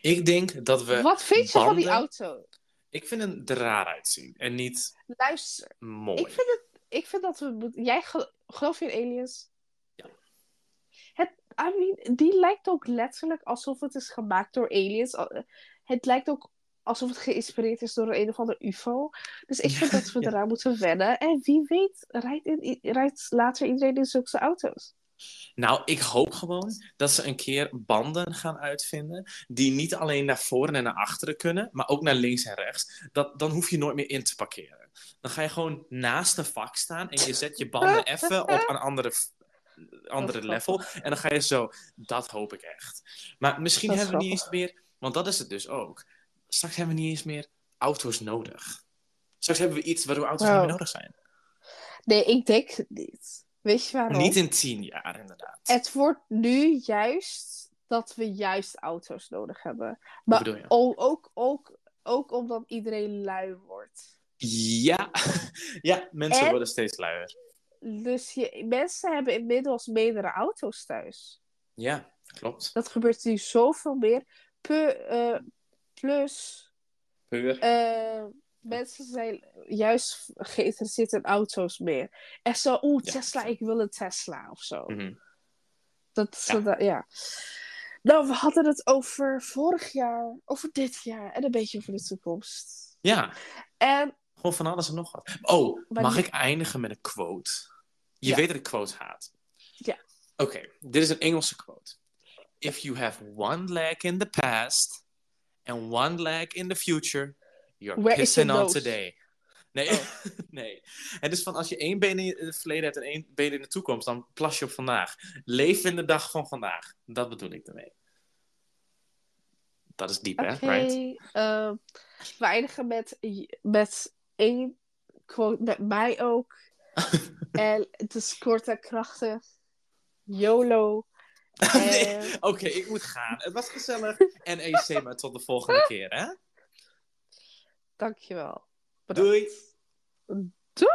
Ik denk dat we... Wat vind je van die auto? Ik vind het er raar uitzien. En niet Luister, mooi. ik vind, het, ik vind dat we. moeten- Jij gel- geloof je in aliens? Ja. Het, I mean, die lijkt ook letterlijk alsof het is gemaakt door aliens. Al- Het lijkt ook alsof het geïnspireerd is door een, een of ander UFO. Dus ik vind Ja, dat we ja. eraan moeten wennen. En wie weet, rijdt, in, rijdt later iedereen in zulke auto's. Nou, ik hoop gewoon dat ze een keer banden gaan uitvinden. Die niet alleen naar voren en naar achteren kunnen, maar ook naar links en rechts. Dat, dan hoef je nooit meer in te parkeren. Dan ga je gewoon naast een vak staan en je zet je banden even op een andere, andere level. En dan ga je zo. Dat hoop ik echt. Maar misschien hebben we niet eens meer. Want dat is het dus ook. Straks hebben we niet eens meer auto's nodig. Straks hebben we iets waardoor auto's niet meer nodig zijn. Nee, ik denk niet. Weet je waarom? Niet in tien jaar, inderdaad. Het wordt nu juist dat we juist auto's nodig hebben. Maar je? ook, ook, ook, omdat iedereen lui wordt. Ja, ja mensen En- worden steeds luier. Dus je, mensen hebben inmiddels meerdere auto's thuis. Ja, klopt. Dat gebeurt nu zoveel meer. Pu- eh, plus, Puur. eh, mensen zijn juist geïnteresseerd in auto's meer. En zo, oeh, Ja. Tesla, ik wil een Tesla of zo. Mhm. Dat, Ja. ja. Nou, we hadden het over vorig jaar, over dit jaar en een beetje over de toekomst. Ja, En gewoon van alles en nog wat. Oh, Maar mag ik eindigen met een quote? Je Ja. weet dat ik quotes haat. Ja. Oké, dit is een Engelse quote. If you have one leg in the past and one leg in the future, you're Where is pissing your on today. Nee, Oh. nee. En dus van als je één been in het verleden hebt en één been in de toekomst, dan plas je op vandaag. Leef in de dag van vandaag. Dat bedoel ik ermee. Dat is diep, hè? Right? eh, we eindigen met, met één quote met mij ook. en het is kort en krachtig. YOLO. Nee, Oké, ik moet gaan. Het was gezellig. En EC, maar tot de volgende keer, hè? Dankjewel. Bedankt. Doei. Doei.